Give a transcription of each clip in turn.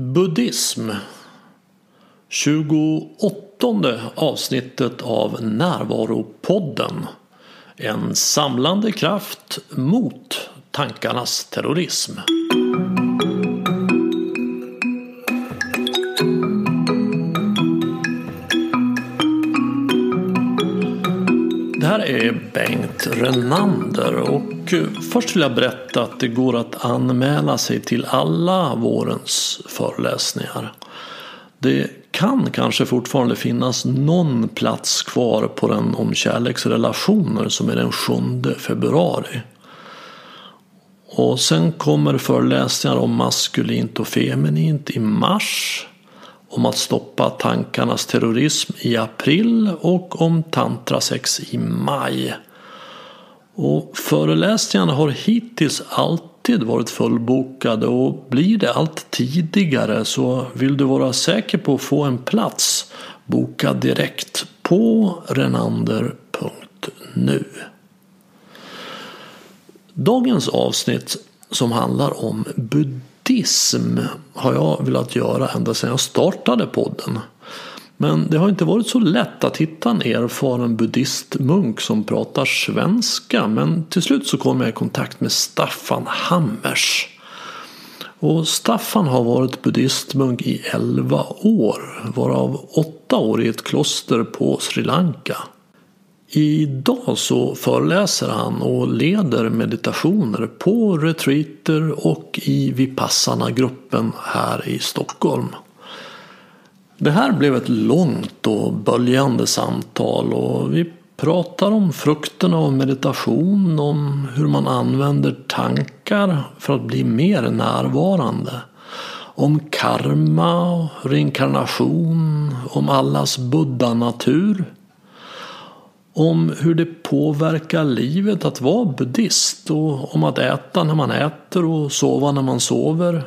Buddhism 28 avsnittet av Närvaropodden En samlande kraft mot tankarnas terrorism. Det är Bengt Renander och eh, först vill jag berätta att det går att anmäla sig till alla vårens föreläsningar. Det kan kanske fortfarande finnas någon plats kvar på den om kärleksrelationer som är den 7 februari. Och sen kommer föreläsningar om maskulint och feminint i mars. Om att stoppa tankarnas terrorism i april och om tantrasex i maj. Och föreläsningarna har hittills alltid varit fullbokade och blir det allt tidigare så vill du vara säker på att få en plats boka direkt på renander.nu. Dagens avsnitt som handlar om buddhism har jag velat göra ända sedan jag startade podden. Men det har inte varit så lätt att hitta en erfaren buddhistmunk som pratar svenska. Men till slut så kom jag i kontakt med Staffan Hammers. Och Staffan har varit buddhistmunk i 11 år, varav 8 år i ett kloster på Sri Lanka. Idag så föreläser han och leder meditationer på retreater och i Vipassana-gruppen här i Stockholm. Det här blev ett långt och böljande samtal och vi pratar om frukterna av meditation, om hur man använder tankar för att bli mer närvarande. Om karma och reinkarnation, om allas buddha-natur. Om hur det påverkar livet att vara buddhist och om att äta när man äter och sova när man sover.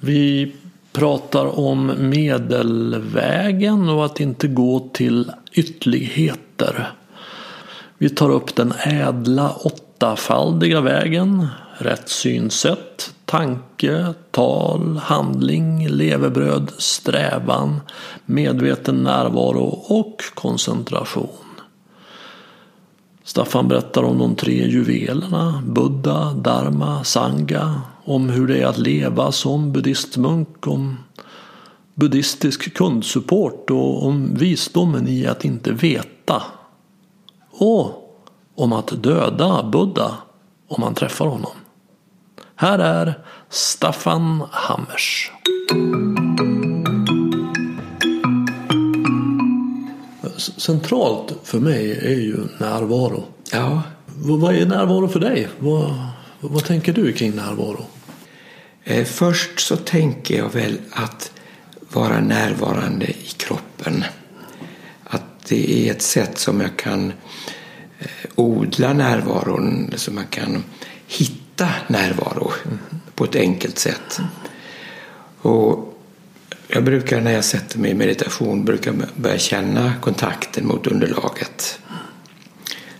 Vi pratar om medelvägen och att inte gå till ytterligheter. Vi tar upp den ädla åttafaldiga vägen, rätt synsätt, tanke, tal, handling, levebröd, strävan, medveten närvaro och koncentration. Staffan berättar om de tre juvelerna, Buddha, Dharma, Sangha, om hur det är att leva som buddhistmunk, om buddhistisk kundsupport och om visdomen i att inte veta. Och om att döda Buddha om man träffar honom. Här är Staffan Hammers. Centralt för mig är ju närvaro. Ja. Vad är närvaro för dig? Vad, vad tänker du kring närvaro? Eh, först så tänker jag väl att vara närvarande i kroppen. Att det är ett sätt som jag kan eh, odla närvaron, som jag kan hitta närvaro mm. på ett enkelt sätt. Och jag brukar när jag sätter mig i meditation brukar börja känna kontakten mot underlaget.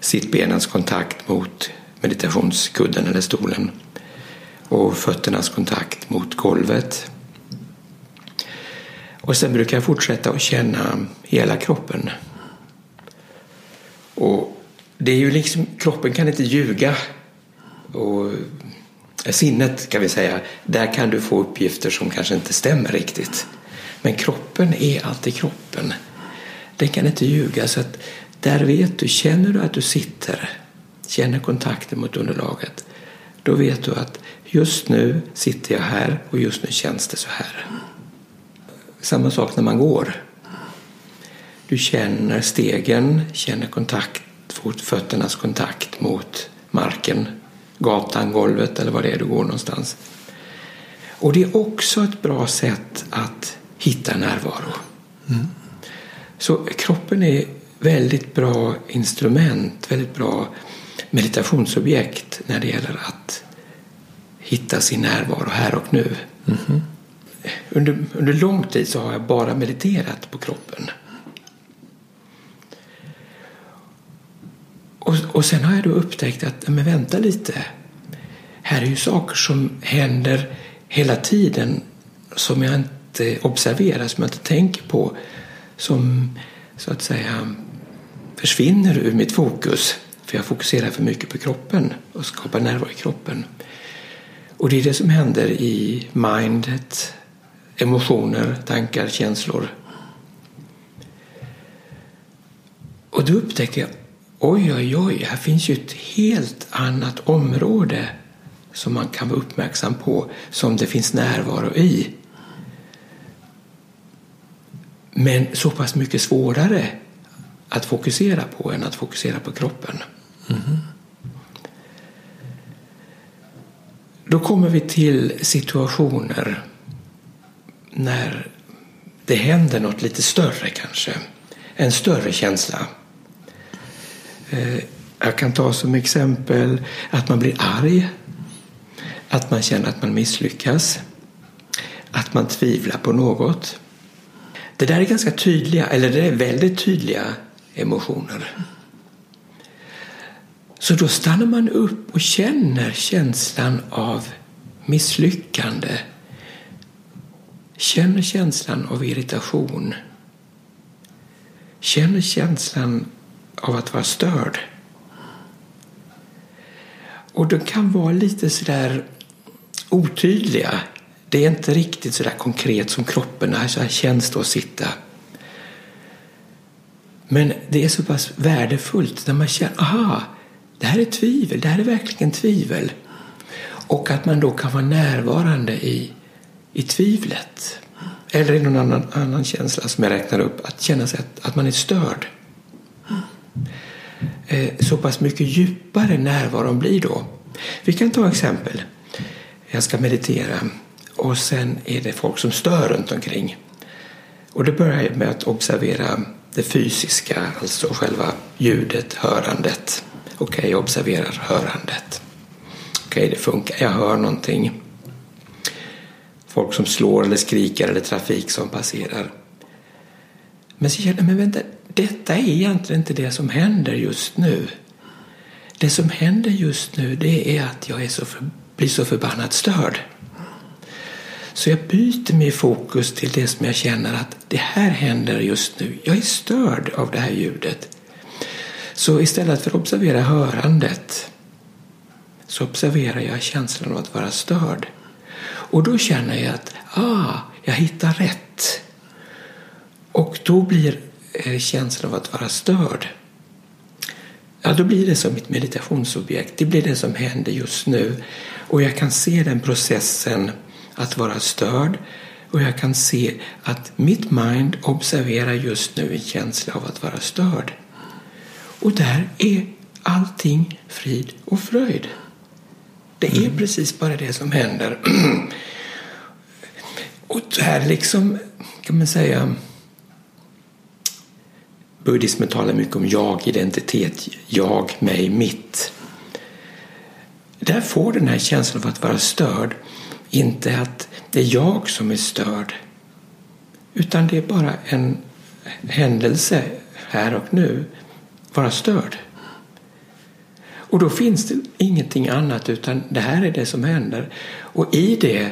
Sittbenens kontakt mot meditationskudden eller stolen och fötternas kontakt mot golvet. Och sen brukar jag fortsätta att känna hela kroppen. Och det är ju liksom, kroppen kan inte ljuga. Och eh, sinnet kan vi säga, där kan du få uppgifter som kanske inte stämmer riktigt. Men kroppen är alltid kroppen. Den kan inte ljuga. Så att där vet du, känner du att du sitter, känner kontakten mot underlaget, då vet du att just nu sitter jag här och just nu känns det så här. Samma sak när man går. Du känner stegen, känner kontakt, fötternas kontakt mot marken, gatan, golvet eller var det är du går någonstans. Och det är också ett bra sätt att hitta närvaro. Mm. Så kroppen är väldigt bra instrument, väldigt bra meditationsobjekt när det gäller att hitta sin närvaro här och nu. Mm. Under, under lång tid så har jag bara mediterat på kroppen. Och, och sen har jag då upptäckt att, men vänta lite. Här är ju saker som händer hela tiden som jag inte Eh, observera, som jag inte tänker på, som så att säga försvinner ur mitt fokus. För jag fokuserar för mycket på kroppen och skapar närvaro i kroppen. Och det är det som händer i mindet, emotioner, tankar, känslor. Och då upptäcker jag, oj, oj, oj, här finns ju ett helt annat område som man kan vara uppmärksam på, som det finns närvaro i. Men så pass mycket svårare att fokusera på än att fokusera på kroppen. Mm. Då kommer vi till situationer när det händer något lite större kanske. En större känsla. Eh, jag kan ta som exempel att man blir arg. Att man känner att man misslyckas. Att man tvivlar på något. Det där är ganska tydliga, eller det är väldigt tydliga emotioner. Så då stannar man upp och känner känslan av misslyckande. Känner känslan av irritation. Känner känslan av att vara störd. Och de kan vara lite sådär otydliga. Det är inte riktigt sådär konkret som kroppen är, så här känns det att sitta. Men det är så pass värdefullt när man känner, aha, det här är tvivel, det här är verkligen tvivel. Och att man då kan vara närvarande i, i tvivlet. Eller i någon annan, annan känsla som jag räknar upp, att känna sig att, att man är störd. Eh, så pass mycket djupare närvaron blir då. Vi kan ta exempel. Jag ska meditera och sen är det folk som stör runt omkring. Och det börjar jag med att observera det fysiska, alltså själva ljudet, hörandet. Okej, okay, jag observerar hörandet. Okej, okay, det funkar. Jag hör någonting. Folk som slår eller skriker eller trafik som passerar. Men så känner jag, men vänta, detta är egentligen inte det som händer just nu. Det som händer just nu det är att jag är så för, blir så förbannat störd. Så jag byter min fokus till det som jag känner att det här händer just nu. Jag är störd av det här ljudet. Så istället för att observera hörandet så observerar jag känslan av att vara störd. Och då känner jag att ah, jag hittar rätt. Och då blir eh, känslan av att vara störd Ja, då blir det som mitt meditationsobjekt. Det blir det som händer just nu. Och jag kan se den processen att vara störd och jag kan se att mitt mind observerar just nu en känsla av att vara störd. Och där är allting frid och fröjd. Det är mm. precis bara det som händer. och här liksom, kan man säga, buddhismen talar mycket om jag-identitet, jag, mig, mitt. Där får den här känslan av att vara störd inte att det är jag som är störd utan det är bara en händelse här och nu, vara störd. Och då finns det ingenting annat utan det här är det som händer. Och i det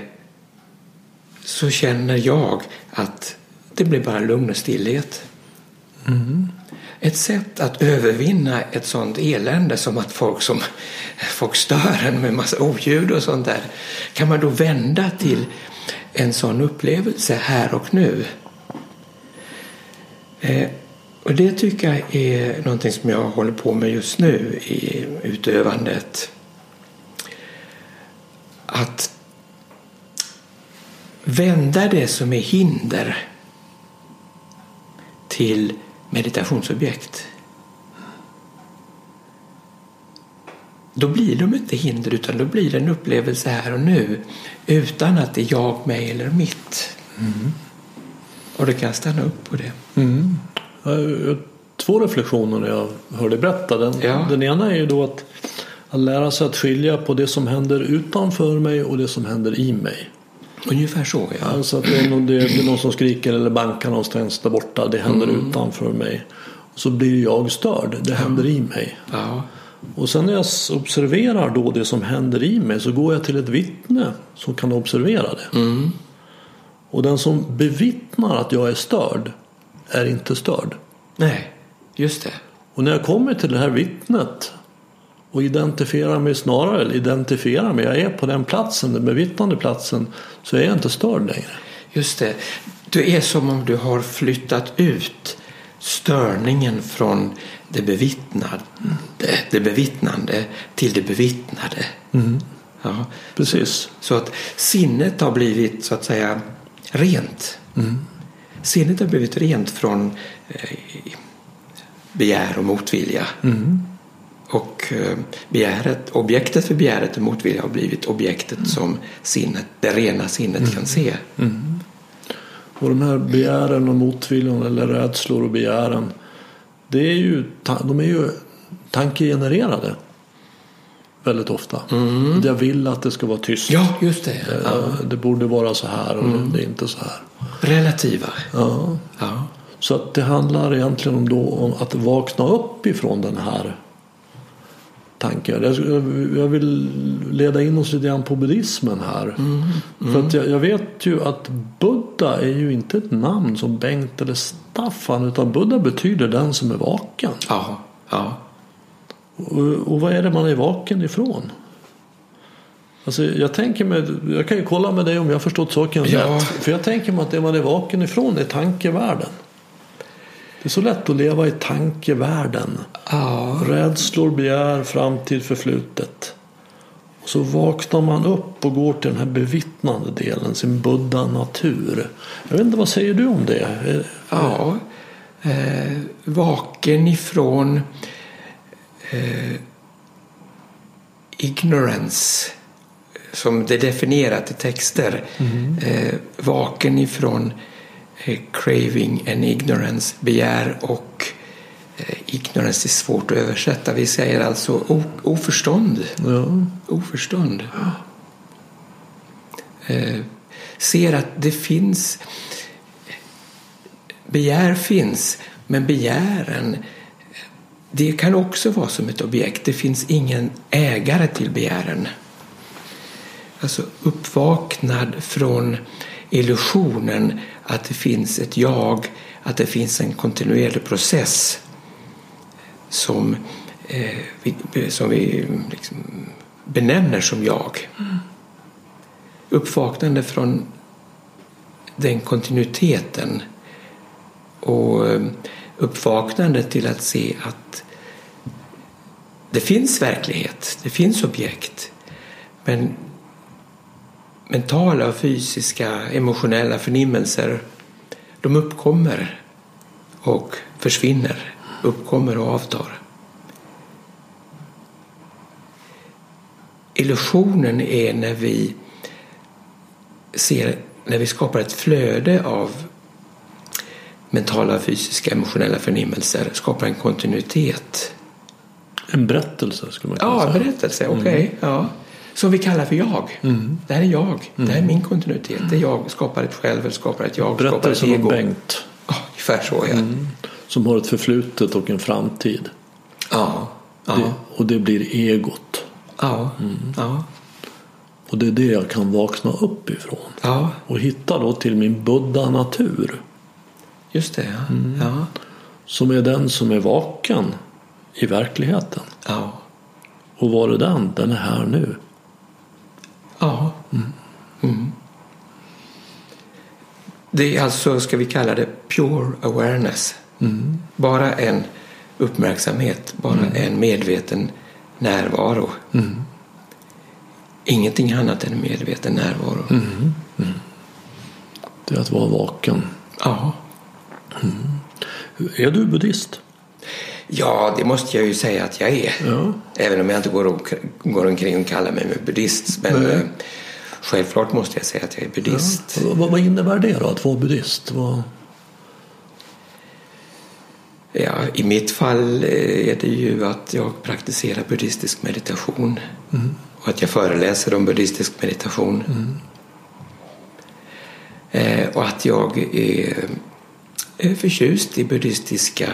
så känner jag att det blir bara lugn och stillhet. Mm. Ett sätt att övervinna ett sånt elände som att folk, som, folk stör en med massa oljud och sånt där kan man då vända till en sån upplevelse här och nu. Eh, och det tycker jag är någonting som jag håller på med just nu i utövandet. Att vända det som är hinder till meditationsobjekt. Då blir de inte hinder utan då blir det en upplevelse här och nu utan att det är jag, mig eller mitt. Mm. Och då kan jag stanna upp på det. Mm. Två reflektioner när jag hörde berätta. Den, ja. den ena är ju då att, att lära sig att skilja på det som händer utanför mig och det som händer i mig. Ungefär så ja. Alltså att det är, någon, det är någon som skriker eller bankar någonstans där borta. Det händer mm. utanför mig. Och så blir jag störd. Det händer i mig. Ja. Och sen när jag observerar då det som händer i mig så går jag till ett vittne som kan observera det. Mm. Och den som bevittnar att jag är störd är inte störd. Nej, just det. Och när jag kommer till det här vittnet och identifierar mig snarare, eller identifierar mig, jag är på den platsen, den bevittnande platsen, så är jag inte störd längre. Just det. Du är som om du har flyttat ut störningen från det bevittnade, det bevittnande till det bevittnade. Ja. Precis. Så att sinnet har blivit så att säga rent. Sinnet har blivit rent från eh, begär och motvilja. Och eh, begäret, objektet för begäret och motvilja har blivit objektet som sinnet, det rena sinnet kan se. Och de här begären och motviljan eller rädslor och begären det är ju, de är ju tankegenererade väldigt ofta. Jag vill att det ska vara tyst. Ja, just det. Ja. Eh, Det borde vara så här och det är inte så här. Relativa. Ja. Ja. Så att det handlar egentligen om, då, om att vakna upp ifrån den här tanken. Jag, jag vill leda in oss lite grann på buddhismen här. För att jag, jag vet ju att Buddha är ju inte ett namn som Bengt eller Staffan utan Buddha betyder den som är vaken. Ja. ja. Och, och vad är det man är vaken ifrån? Alltså jag tänker mig, jag kan ju kolla med dig om jag har förstått saken Ja. rätt. För jag tänker mig att det man är vaken ifrån är tankevärlden. Det är så lätt att leva i tankevärlden. Ja. Rädslor, begär, framtid, förflutet. Och så vaknar man upp och går till den här bevittnande delen, sin buddha-natur. Jag vet inte, vad säger du om det? Ja, eh, vaken ifrån eh, ignorance som det är definierat i texter. Eh, vaken ifrån craving and ignorance, begär och eh, ignorance är svårt att översätta. Vi säger alltså oförstånd. Ja, Oförstånd. Eh, ser att det finns begär finns, men begären det kan också vara som ett objekt. Det finns ingen ägare till begären. Alltså uppvaknad från illusionen att det finns ett jag, att det finns en kontinuerlig process som, eh, vi, som vi liksom benämner som jag. Uppvaknande från den kontinuiteten och eh, uppvaknande till att se att det finns verklighet, det finns objekt. Men mentala och fysiska, emotionella förnimmelser de uppkommer och försvinner, uppkommer och avtar. Illusionen är när vi ser, när vi skapar ett flöde av mentala, fysiska, emotionella förnimmelser, skapar en kontinuitet. en berättelse skulle man kunna Ja, säga. berättelse, okej. Ja. Som vi kallar för jag. Det här är jag. Det här är min kontinuitet. Det är jag skapar ett själv, eller skapar ett jag, skapar ett Berättelsen om ego. Bengt Ja, ungefär så, ja. som har ett förflutet och en framtid. Ja, ja, Det, och det blir egot. ja, ja, Och det är det jag kan vakna upp ifrån. ja, Och hitta då till min buddha-natur. just det. Ja. Ja, Som är den som är vaken i verkligheten. ja, Och var är den? Den är här nu. Ja. Mm. Det är alltså, ska vi kalla det, pure awareness. Bara en uppmärksamhet, bara en medveten närvaro. Ingenting annat än medveten närvaro. Det är att vara vaken. Ja. Är du buddhist? Ja, det måste jag ju säga att jag är. Ja. Även om jag inte går, och, går omkring och kallar mig buddhist. Men Nej. eh, självklart måste jag säga att jag är buddhist. Ja. Vad, vad innebär det då, att vara buddhist? Vad... Ja, I mitt fall eh, är det ju att jag praktiserar buddhistisk meditation. Och att jag föreläser om buddhistisk meditation. Eh, och att jag är, är förtjust i buddhistiska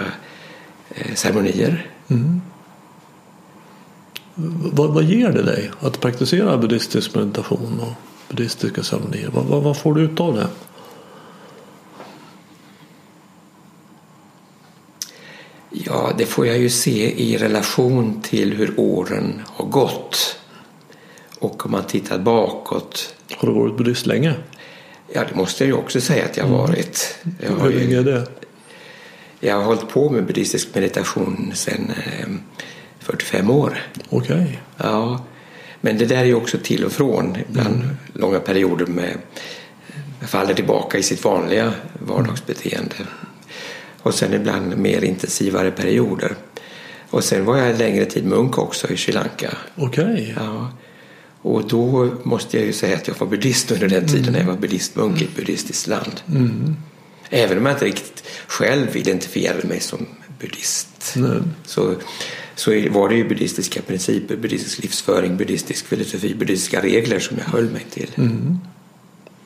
Eh, ceremonier. Mm. Vad, vad, ger det dig att praktisera buddhistisk meditation och buddhistiska ceremonier? Vad, vad, vad får du ut av det? Ja, det får jag ju se i relation till hur åren har gått. Och om man tittar bakåt. Har du varit buddhist länge? Ja, det måste jag ju också säga att jag har mm. varit. Jag hur länge är det? Jag har hållit på med buddhistisk meditation sedan eh, 45 år. Okej. Ja, men det där är ju också till och från. Ibland långa perioder med faller tillbaka i sitt vanliga vardagsbeteende. Och sen ibland mer intensivare perioder. Och sen var jag längre tid munk också i Sri Lanka. Okej. Ja. Och då måste jag ju säga att jag var buddhist under den tiden när jag var buddhistmunk i ett buddhistiskt land. Även om jag inte riktigt själv identifierade mig som buddhist. Nej. Så, så var det ju buddhistiska principer, buddhistisk livsföring, buddhistisk filosofi, buddhistiska regler som jag höll mig till.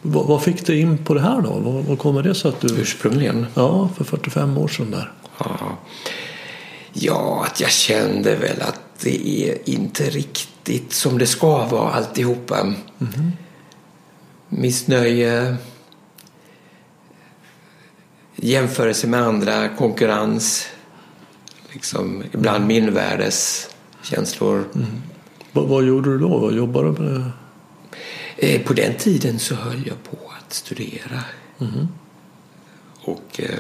Vad, vad fick du in på det här då? Vad, vad kommer det sig att du... Ursprungligen. Ja, för 45 år sedan där. Ja. ja, att jag kände väl att det är inte riktigt som det ska vara alltihopa. Missnöje, jämförelse med andra, konkurrens, liksom ibland minvärdeskänslor. Vad, vad gjorde du då? Vad jobbade du med? Eh, På den tiden så höll jag på att studera. Och eh,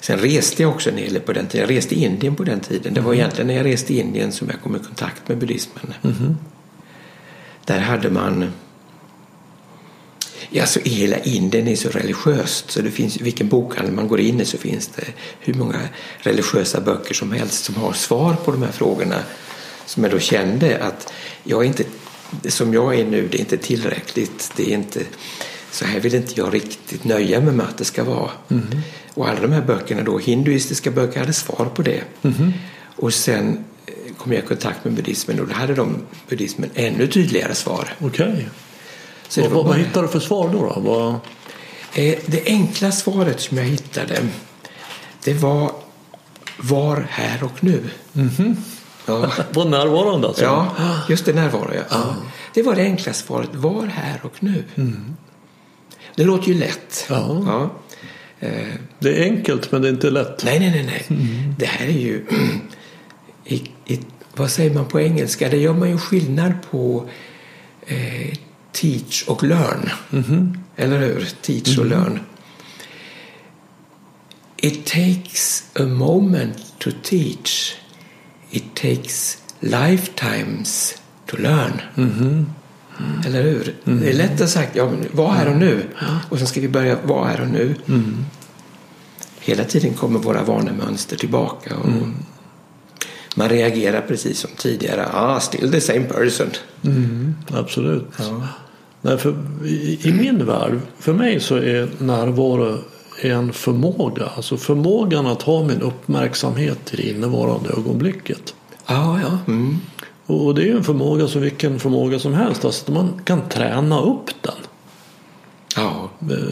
sen reste jag också en hel del på den tiden. Jag reste i Indien på den tiden. Det var egentligen när jag reste i Indien som jag kom i kontakt med buddhismen. Där hade man... Ja, så hela Indien är så religiöst så det finns vilken bokhandel man går in i så finns det hur många religiösa böcker som helst som har svar på de här frågorna. Som jag då kände att jag inte, som jag är nu, det är inte tillräckligt. Det är inte, så här vill inte jag riktigt nöja mig med att det ska vara. Och alla de här böckerna då, hinduistiska böcker, hade svar på det. Och sen eh, kom jag i kontakt med buddhismen och då hade de buddhismen ännu tydligare svar. Okej. Så det Vad, vad, hittade du för svar då? då? Vad... Eh, Det enkla svaret som jag hittade det var var här och nu. Ja. Var närvarande alltså? ja, just det, närvaro. Ja. Ja. Det var det enkla svaret, var här och nu. Det låter ju lätt. Ja. Ja. Eh, Det är enkelt men det är inte lätt. Nej, nej, nej. nej. Det här är ju... I, i, vad säger man på engelska? Där gör man ju skillnad på eh, teach och learn. Eller hur? Teach och learn. It takes a moment to teach. It takes lifetimes to learn. Eller hur? Det är lätt att sagt, ja, var här och nu. Och sen ska vi börja vara här och nu. Hela tiden kommer våra vanemönster tillbaka. Och Man reagerar precis som tidigare. Ah, still the same person. Absolut. Nej, för i, I min värld, för mig så är närvaro en förmåga. Alltså förmågan att ha min uppmärksamhet i det innevarande ögonblicket. Ja, ja. Mm. Och det är ju en förmåga som vilken förmåga som helst. Alltså man kan träna upp den. Ja,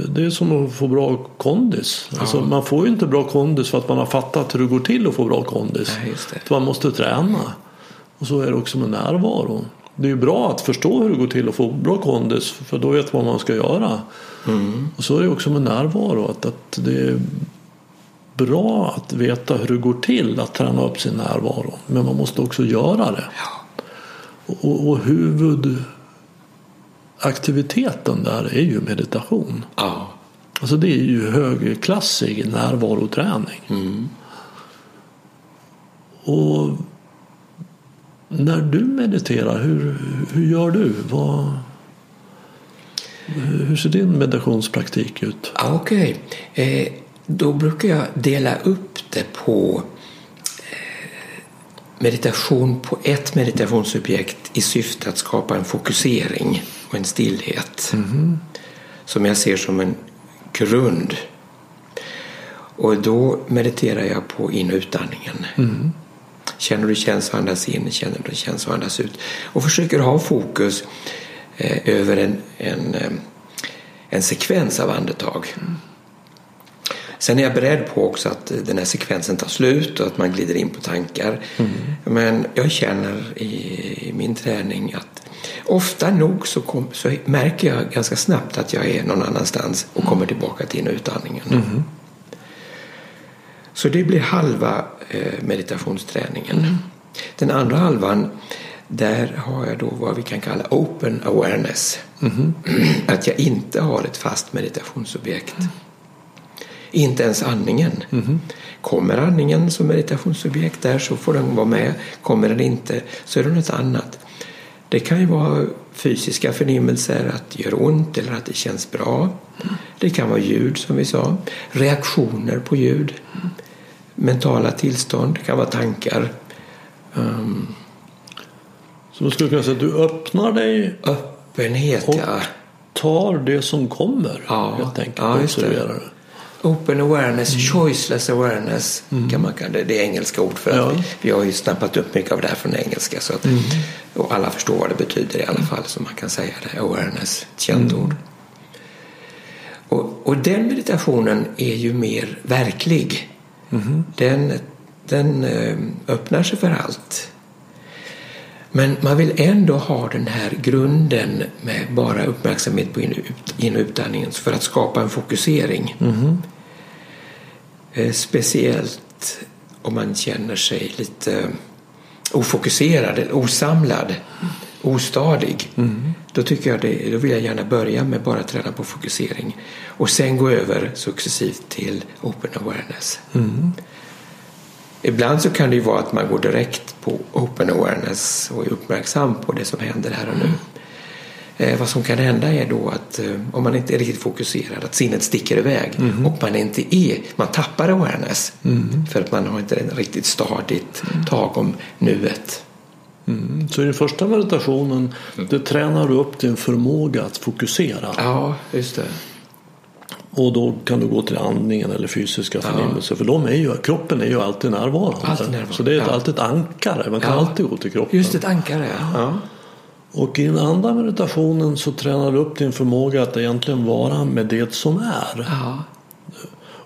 Det är som att få bra kondis. Alltså man får ju inte bra kondis för att man har fattat hur det går till att få bra kondis. Nej, just det. Utan Man måste träna. Och så är det också med närvaro. Det är ju bra att förstå hur det går till att få bra kondis för då vet man vad man ska göra. Och så är det också med närvaro. Att, att det är bra att veta hur det går till att träna upp sin närvaro. Men man måste också göra det. Och, och huvudaktiviteten där är ju meditation. ja. Alltså det är ju högklassig närvaroträning. Och när du mediterar, hur, hur gör du? Vad, hur ser din meditationspraktik ut? Okej. Eh, då brukar jag dela upp det på eh, meditation på ett meditationsobjekt i syfte att skapa en fokusering och en stillhet. Som jag ser som en grund. Och då mediterar jag på in och utandningen. Känner du känns och andas in, känner du känns och andas ut. Och försöker ha fokus eh, över en, en, eh, en sekvens av andetag. Sen är jag beredd på också att den här sekvensen tar slut och att man glider in på tankar. Men jag känner i, i min träning att ofta nog så, kom, så märker jag ganska snabbt att jag är någon annanstans och kommer tillbaka till in och utandningen. Så det blir halva meditationsträningen. meditationsträningen. Den andra halvan, där har jag då vad vi kan kalla open awareness. Att jag inte har ett fast meditationsobjekt. Inte ens andningen. Kommer andningen som meditationsobjekt där så får den vara med. Kommer den inte så är det något annat. Det kan ju vara fysiska förnimmelser, att det gör ont eller att det känns bra. Det kan vara ljud som vi sa, reaktioner på ljud, mentala tillstånd, det kan vara tankar. Um, Så man skulle kunna säga att du öppnar dig öppenhet, och ja. tar det som kommer. Ja, helt enkelt. ja, just det. Open awareness, choiceless awareness kan man kalla det. Det är engelska ord för att Ja. vi, vi har ju snappat upp mycket av det här från engelska. Så att, Och alla förstår vad det betyder i alla fall så man kan säga det. Awareness, ett känt ord. Och, och den meditationen är ju mer verklig. Den, den eh, öppnar sig för allt. Men man vill ändå ha den här grunden med bara uppmärksamhet på in- ut- in och utandningen för att skapa en fokusering. Eh, Speciellt om man känner sig lite ofokuserad, osamlad, ostadig. Då, tycker jag det, då vill jag gärna börja med bara träna på fokusering och sen gå över successivt till open awareness. Ibland så kan det ju vara att man går direkt på open awareness och är uppmärksam på det som händer här och nu. Eh, vad som kan hända är då att eh, om man inte är riktigt fokuserad att sinnet sticker iväg och man inte är, man tappar awareness för att man har inte en riktigt stadigt tag om nuet. Mm. Så i den första meditationen det tränar du upp din förmåga att fokusera. Ja, just det. Och då kan du gå till andningen eller fysiska förnimmelser. För de är ju, kroppen är ju alltid närvarande. Alltid närvarande, Så det är ett, ja. alltid ett ankare. Man kan Ja. alltid gå till kroppen. Just ett ankare, ja. Och i den andra meditationen så tränar du upp din förmåga att egentligen vara med det som är. ja.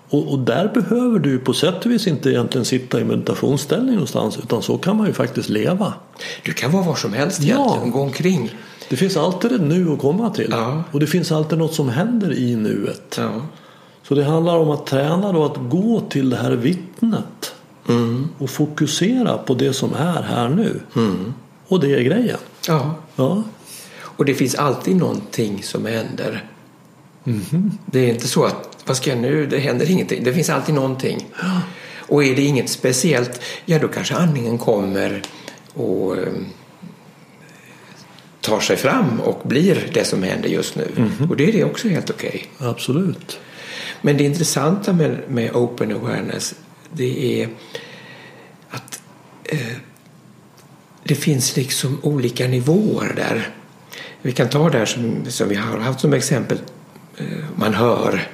Och, och där behöver du på sätt och vis inte egentligen sitta i meditationsställning någonstans. Utan så kan man ju faktiskt leva. Du kan vara var som helst Ja. egentligen, gå omkring. Det finns alltid ett nu att komma till. Ja. Och det finns alltid något som händer i nuet. Ja. Så det handlar om att träna då att gå till det här vittnet. Mm. Och fokusera på det som är här nu. Och det är grejen. ja. Ja. Och det finns alltid någonting som händer. Det är inte så att, vad ska jag nu, det händer ingenting. Det finns alltid någonting. Och är det inget speciellt, ja då kanske andningen kommer och eh, tar sig fram och blir det som händer just nu. Och det är det också helt okej. Absolut. Men det intressanta med, med open awareness det är att eh, det finns liksom olika nivåer där. Vi kan ta det här som, som vi har haft som exempel. Eh, man hör.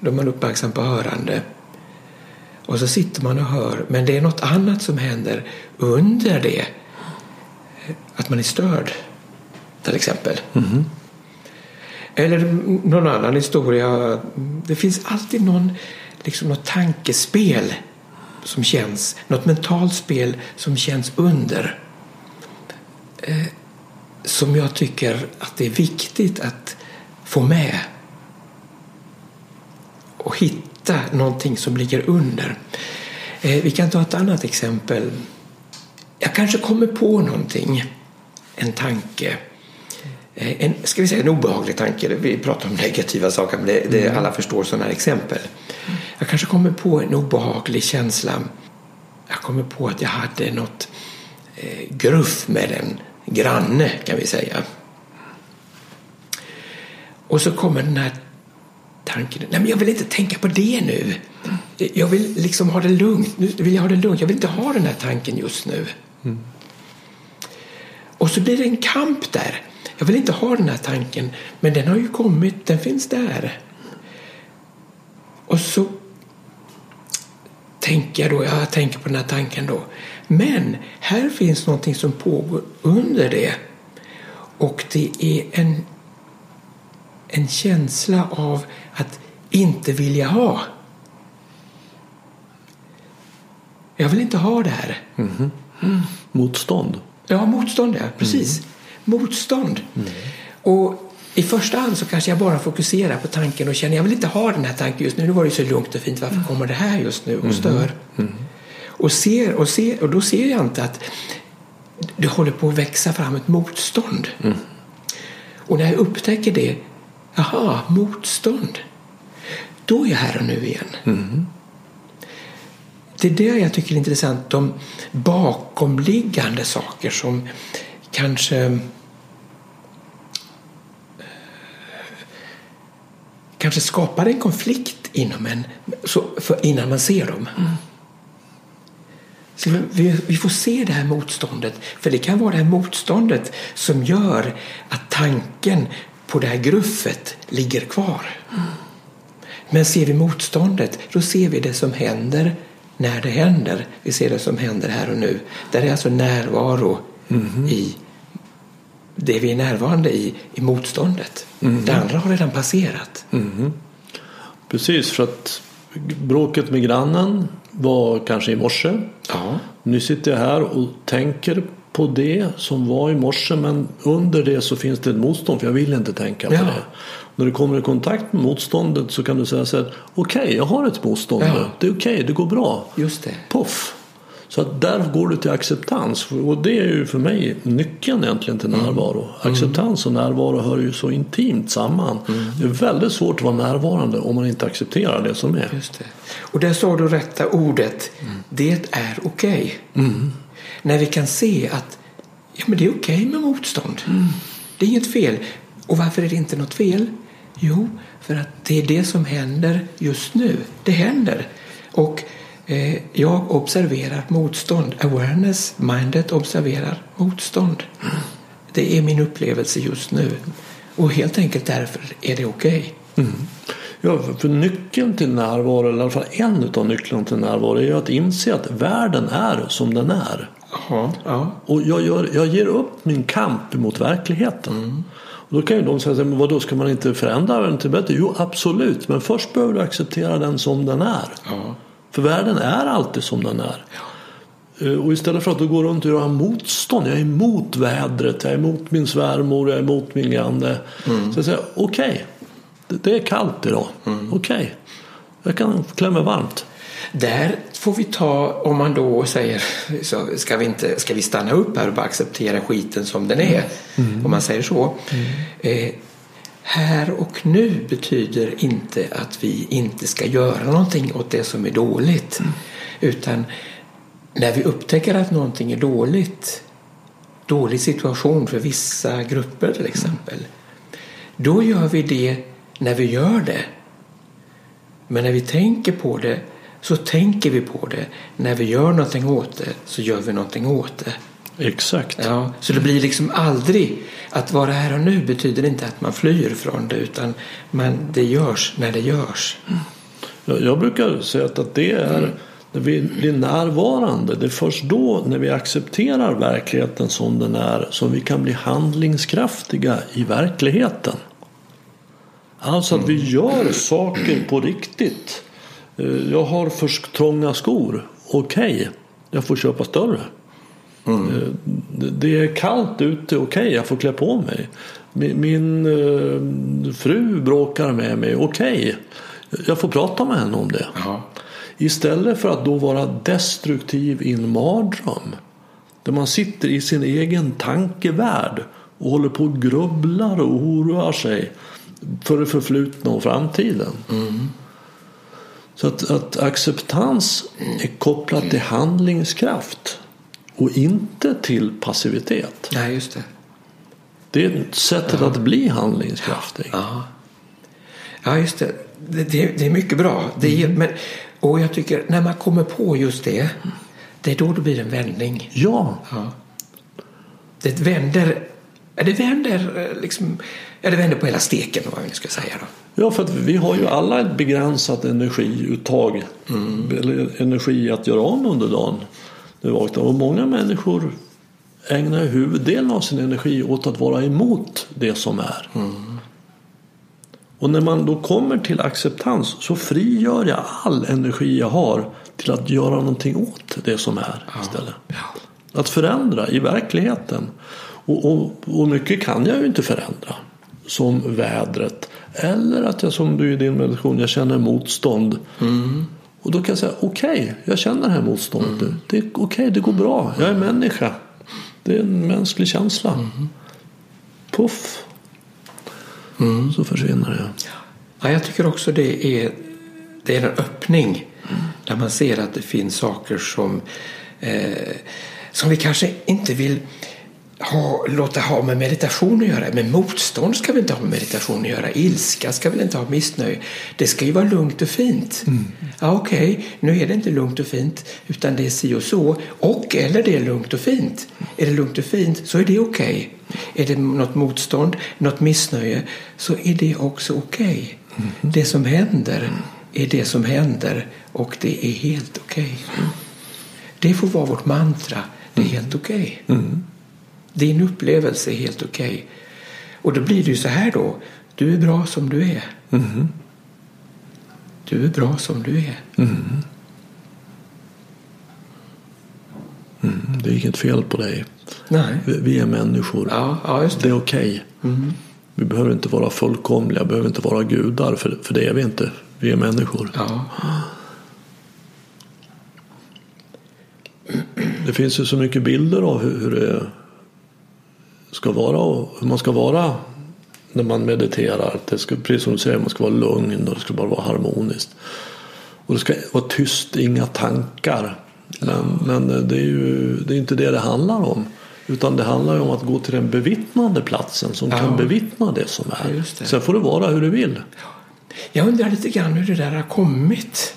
Då är man uppmärksam på hörande. Och så sitter man och hör. Men det är något annat som händer under det. Att man är störd. Till exempel. Eller någon annan historia. Det finns alltid någon, liksom något tankespel som känns. Något mentalt spel som känns under. Eh, som jag tycker att det är viktigt att få med. Och hitta någonting som ligger under. Eh, vi kan ta ett annat exempel. Jag kanske kommer på någonting. En tanke. Eh, En, ska vi säga en obehaglig tanke. Vi pratar om negativa saker men det, det, alla förstår sådana här exempel. Jag kanske kommer på en obehaglig känsla. Jag kommer på att jag hade något eh, gruff med en granne kan vi säga. Och så kommer den här tanken. Nej men jag vill inte tänka på det nu. Jag vill liksom ha det lugnt. Nu vill jag ha det lugnt. Jag vill inte ha den här tanken just nu. Och så blir det en kamp där. Jag vill inte ha den här tanken, men den har ju kommit, den finns där. Och så tänker jag då, jag tänker på den här tanken då. Men här finns någonting som pågår under det. Och det är en, en känsla av att inte vilja ha. Jag vill inte ha det här. Mm-hmm. Motstånd. Ja, motstånd ja, precis. Motstånd. Och i första hand så kanske jag bara fokuserar på tanken och känner jag vill inte ha den här tanken just nu. Nu var det så lugnt och fint. Varför kommer det här just nu och stör? Och, ser, och, ser, och då ser jag inte att det håller på att växa fram ett motstånd. Och när jag upptäcker det, jaha, motstånd. Då är jag här och nu igen. Det är det jag tycker är intressant, de bakomliggande saker som kanske kanske skapar en konflikt inom en så, för, innan man ser dem. Mm. Så vi, vi, får se det här motståndet, för det kan vara det här motståndet som gör att tanken på det här gruffet ligger kvar. Mm. Men ser vi motståndet, då ser vi det som händer när det händer. Vi ser det som händer här och nu. Där är alltså närvaro mm. i det vi är närvarande i, i motståndet. Mm. Det andra har redan passerat. Mm. Precis, för att bråket med grannen var kanske i morse. Ja. Nu sitter jag här och tänker på det som var i morse men under det så finns det ett motstånd för jag vill inte tänka på Ja. det. När du kommer i kontakt med motståndet så kan du säga så här okej jag har ett motstånd Ja. Det är okej, det går bra. Just det. Puff! Så att där går du till acceptans och det är ju för mig nyckeln egentligen till Mm. närvaro. Acceptans och närvaro hör ju så intimt samman. Mm. Det är väldigt svårt att vara närvarande om man inte accepterar det som är. Just det. Och där sa du rätta ordet. Det är okej. När vi kan se att ja, men det är okej med motstånd. Det är inget fel. Och varför är det inte något fel? Jo, för att det är det som händer just nu. Det händer. Och eh, jag observerar motstånd. Awareness, mindet observerar motstånd. Det är min upplevelse just nu. Och helt enkelt därför är det okej. Ja, för- nyckeln till närvaro, eller i alla fall en av nycklarna till närvaro är ju att inse att världen är som den är. Ja, ja. Och jag, gör, jag ger upp min kamp mot verkligheten. Och då kan ju de säga, men vadå ska man inte förändra den till bättre? Jo absolut, men först behöver du acceptera den som den är. ja. För världen är alltid som den är. Eh, Och istället för att du går runt och gör motstånd. Jag är emot vädret, jag är emot min svärmor, jag är emot min granne. Så jag säger okej, det, det är kallt idag. Okej, jag kan klä mig varmt. Där får vi ta, om man då säger, så ska vi, inte, ska vi stanna upp här och bara acceptera skiten som den är? Om man säger så. Eh, här och nu betyder inte att vi inte ska göra någonting åt det som är dåligt. Utan när vi upptäcker att någonting är dåligt, dålig situation för vissa grupper till exempel, då gör vi det när vi gör det. Men när vi tänker på det så tänker vi på det. När vi gör någonting åt det så gör vi någonting åt det. Exakt. Ja, så det blir liksom aldrig att vara här och nu betyder inte att man flyr från det utan man, det görs när det görs. Jag, jag brukar säga att, att det är när vi blir närvarande. Det är först då när vi accepterar verkligheten som den är som vi kan bli handlingskraftiga i verkligheten. Alltså att vi gör saker på riktigt. Eh, Jag har för trånga skor. Okej, jag får köpa större. Eh, det- är kallt ute, okej jag får klä på mig. Min, eh, fru bråkar med mig, okej jag får prata med henne om det. Ja. Istället för att då vara destruktiv i en mardröm. Där man sitter i sin egen tankevärld och håller på och grubblar och oroar sig för det förflutna och framtiden. Så att, att acceptans är kopplat till handlingskraft och inte till passivitet. Nej, just det. Det är sättet att bli handlingskraftig. Ja, ja just det. Det, det, det är mycket bra. Det är, men, och jag tycker när man kommer på just det, det är då det blir en vändning. Ja, Ja. Det vänder, ja, det vänder eh, liksom, ja, det vänder på hela steken vad vi ska säga då. Ja, för vi har ju alla ett begränsat energiuttag. Eller energi att göra om under dagen. vi vaknar. Och många människor ägnar huvuddelen av sin energi åt att vara emot det som är. Och när man då kommer till acceptans så frigör jag all energi jag har till att göra någonting åt det som är istället. Att förändra i verkligheten. Och, och, och mycket kan jag ju inte förändra. som vädret. Eller att jag som du i din meditation, jag känner motstånd. Och då kan jag säga okej, okay, jag känner det här motståndet nu. Det är okej, okay, det går bra. Jag är människa. Det är en mänsklig känsla. Puff. Så försvinner det. Ja, jag tycker också det är, det är en öppning. När man ser att det finns saker som, eh, som vi kanske inte vill ha, låta ha med meditation att göra. Men motstånd ska väl inte ha med meditation att göra. Ilska ska väl inte ha missnöje. Det ska ju vara lugnt och fint. Mm. Ja, Okej, okay. nu är det inte lugnt och fint utan det är si och så. Och eller det är lugnt och fint. Är det lugnt och fint så är det okej. Okay. Är det något motstånd, något missnöje så är det också okej. Okay. Mm. Det som händer är det som händer och det är helt okej. Det får vara vårt mantra. Det är helt okej. Mm. Din upplevelse är helt okej. Okay. Och då blir det ju så här då. Du är bra som du är. Mm. Du är bra som du är. Mm. Mm. Det är inget fel på dig. Nej. Vi, är människor. Ja, ja, det. det är okej. Okay. Vi behöver inte vara fullkomliga, behöver inte vara gudar, för, för det är vi inte. Vi är människor. Ja. Det finns ju så mycket bilder av hur, hur det ska vara och hur man ska vara när man mediterar. Det ska, precis som du säger, man ska vara lugn och det ska bara vara harmoniskt. Och det ska vara tyst, inga tankar. Men, men det är ju det är inte det det handlar om. Utan det handlar ju om att gå till den bevittnande platsen som ja. kan bevittna det som är. Ja, det. Sen får det vara hur du vill. Jag undrar lite grann hur det där har kommit.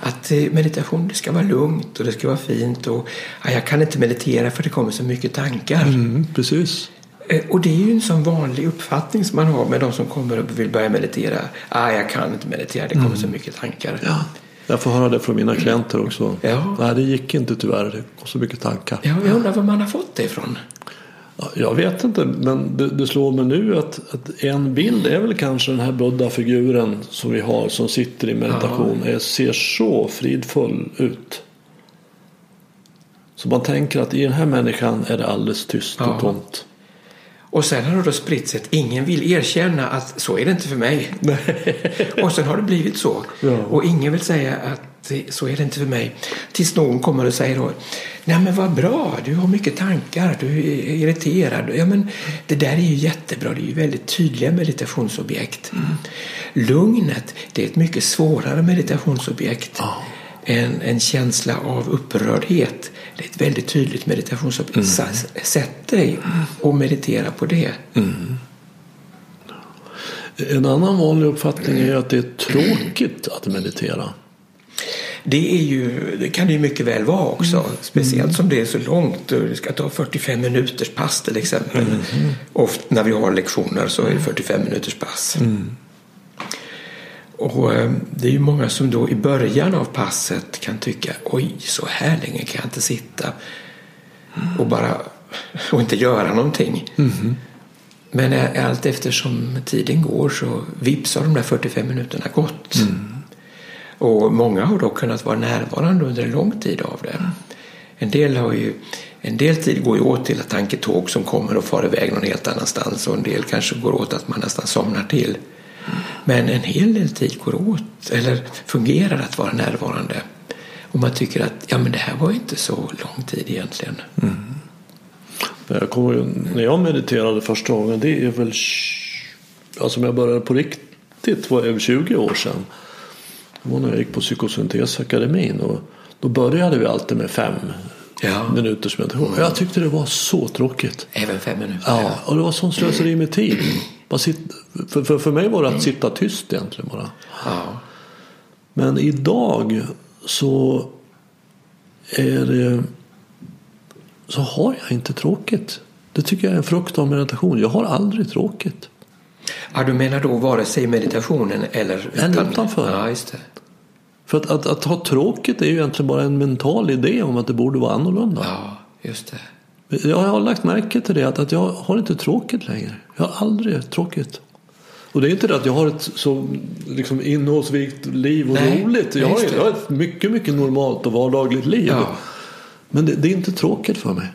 Att meditation det ska vara lugnt och det ska vara fint. Och, ja, jag kan inte meditera för det kommer så mycket tankar. Mm, precis. Och det är ju en sån vanlig uppfattning som man har med de som kommer och vill börja meditera. Ah, jag kan inte meditera, det kommer mm. så mycket tankar. Ja. Jag får höra det från mina klienter också. Ja. Nej, det gick inte tyvärr. Det kom så mycket tankar. Ja, jag undrar var man har fått det ifrån. Jag vet inte, men det, det slår mig nu att, att, en bild är väl kanske den här buddha-figuren som vi har som sitter i meditation. Ja. ser så fridfull ut. Så man tänker att i den här människan är det alldeles tyst och ja. tomt. Och sen har det då spritt sig att ingen vill erkänna att så är det inte för mig. och sen har det blivit så. Ja. Och ingen vill säga att så är det inte för mig. Tills någon kommer och säger då Nej men vad bra, du har mycket tankar, du är irriterad. Ja men det där är ju jättebra, det är ju väldigt tydliga meditationsobjekt. Mm. Lugnet, det är ett mycket svårare meditationsobjekt. Oh. En, en känsla av upprördhet. Det är ett väldigt tydligt meditationsobjekt. Mm. Sätt dig och meditera på det. Mm. En annan vanlig uppfattning är att det är tråkigt att meditera. Det, är ju, det kan det ju mycket väl vara också. Mm. Speciellt som det är så långt. Det ska ta 45 minuters pass till exempel. Mm. Ofta när vi har lektioner så är det 45 minuters pass. Mm. Och eh, det är ju många som då i början av passet kan tycka oj, så här länge kan jag inte sitta och bara och inte göra någonting. Mm. Men allt eftersom tiden går så vips har de där 45 minuterna gått. Mm. Och många har då kunnat vara närvarande under en lång tid av det. En del, har ju, en del tid går ju åt till tanketåg som kommer och far iväg någon helt annanstans och en del kanske går åt att man nästan somnar till. Men en hel del tid går åt, eller fungerar att vara närvarande. Och man tycker att ja, men det här var inte så lång tid egentligen. Mm. Jag kommer, när jag mediterade första gången, det är väl alltså när jag började på riktigt var över 20 år sedan. Det var när jag gick på Psykosyntesakademin och då började vi alltid med fem ja. minuters meditation. Mm. Jag tyckte det var så tråkigt. Även fem minuter? Ja, och det var sån slöseri med tid. för, för, för mig var det att sitta tyst egentligen bara. Ja. Men idag så är det, så har jag inte tråkigt. Det tycker jag är en frukt av meditation. Jag har aldrig tråkigt. Ja, du menar då vare sig meditationen eller utan... Eller utanför. Ja, just det. För att, att, att, ha tråkigt är ju egentligen bara en mental idé om att det borde vara annorlunda. Ja, just det. Jag har lagt märke till det att, att jag har inte tråkigt längre. Jag har aldrig tråkigt. Och det är inte det att jag har ett så liksom, innehållsrikt liv och Nej, roligt. Jag har, jag har ett mycket, mycket normalt och vardagligt liv. Ja. Men det, det, är inte tråkigt för mig.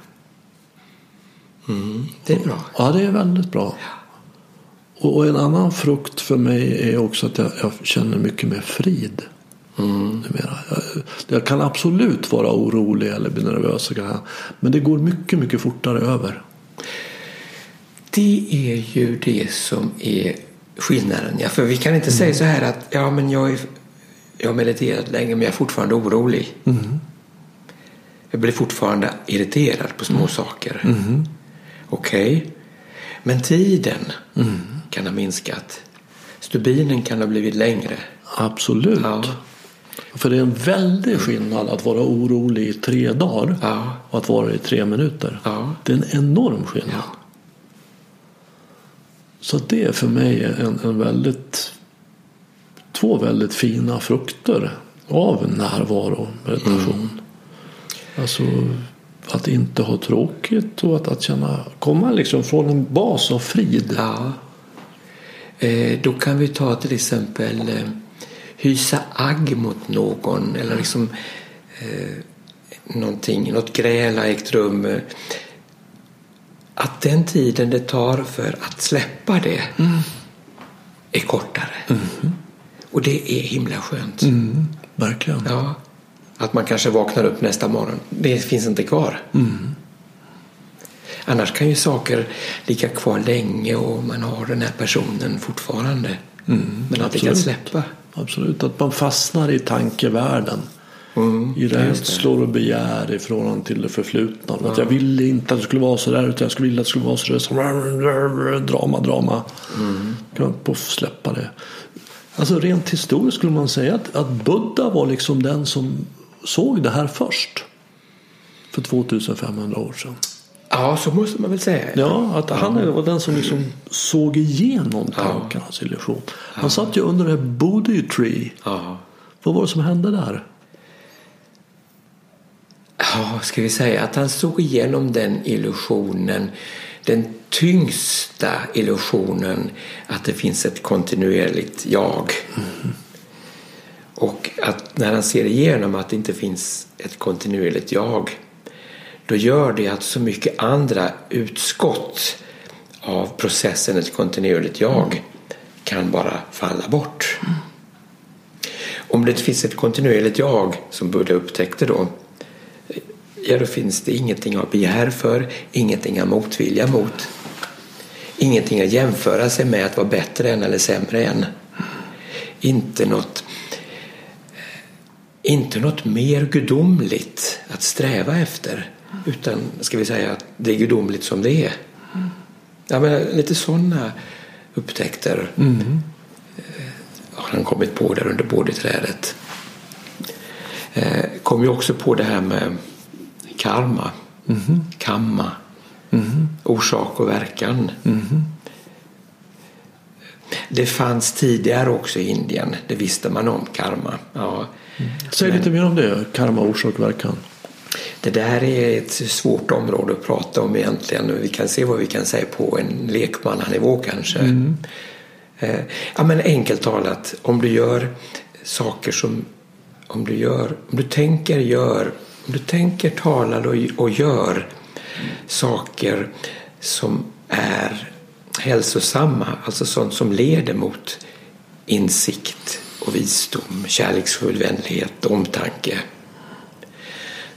Mm, det är bra. Ja, det är väldigt bra. Och, och en annan frukt för mig är också att jag, jag känner mycket mer frid. Mm. Jag, jag kan absolut vara orolig eller bli nervös. Men det går mycket, mycket fortare över. Det är ju det som är skillnaden. Ja, för vi kan inte säga så här att ja, men jag, är, jag har mediterat länge men jag är fortfarande orolig. Jag blir fortfarande irriterad på små saker. Okej, men tiden kan ha minskat. Stubinen kan ha blivit längre. Absolut. Ja. För det är en väldig skillnad att vara orolig i tre dagar Ja. och att vara i tre minuter. Ja. Det är en enorm skillnad. Så det är för mig en, en väldigt två väldigt fina frukter av närvaro meditation. Alltså att inte ha tråkigt och att, att känna, komma liksom från en bas av frid. Ja. Eh, då kan vi ta till exempel eh, hysa agg mot någon eller liksom eh, någonting, något gräl har ägt rum. Att den tiden det tar för att släppa det är kortare. Och det är himla skönt. Mm, verkligen. Ja. Att man kanske vaknar upp nästa morgon. Det finns inte kvar. Annars kan ju saker ligga kvar länge och man har den här personen fortfarande. men att det kan släppa. Absolut, att man fastnar i tankevärlden. Mm, I rädslor och begär i förhållande till det förflutna. Att jag ville inte att det skulle vara så där utan jag skulle vilja att det skulle vara så där. Så drama, drama. Mm. Kan man poff släppa det. Alltså rent historiskt skulle man säga att, att Buddha var liksom den som såg det här först. För 2500 år sedan. Ja, så måste man väl säga. Ja, att han var den som liksom såg igenom tankarnas illusion. Han satt ju under det här Bodhi Tree. Ja. Vad var det som hände där? Ja, ska vi säga att han såg igenom den illusionen, den tyngsta illusionen att det finns ett kontinuerligt jag. Och att när han ser igenom att det inte finns ett kontinuerligt jag då gör det att så mycket andra utskott av processen ett kontinuerligt jag kan bara falla bort. Om det finns ett kontinuerligt jag som Buddha upptäckte då ja då finns det ingenting att begär för, ingenting att motvilja mot. Ingenting att jämföra sig med att vara bättre än eller sämre än. Inte något, inte något mer gudomligt att sträva efter. Utan ska vi säga att det är gudomligt som det är. Ja, men lite sådana upptäckter eh, har han kommit på där under bodhiträdet. Eh, kom ju också på det här med karma, kamma, orsak och verkan. Det fanns tidigare också i Indien, det visste man om, karma. Ja. Säg lite mer om det, karma, orsak och verkan. Det där är ett svårt område att prata om egentligen. Vi kan se vad vi kan säga på en lekmannanivå kanske. Eh, Ja, men enkelt talat, om du gör saker som om du gör, om du tänker, gör, om du tänker, talar och, och gör saker som är hälsosamma, alltså sånt som leder mot insikt och visdom, kärleksfull vänlighet omtanke.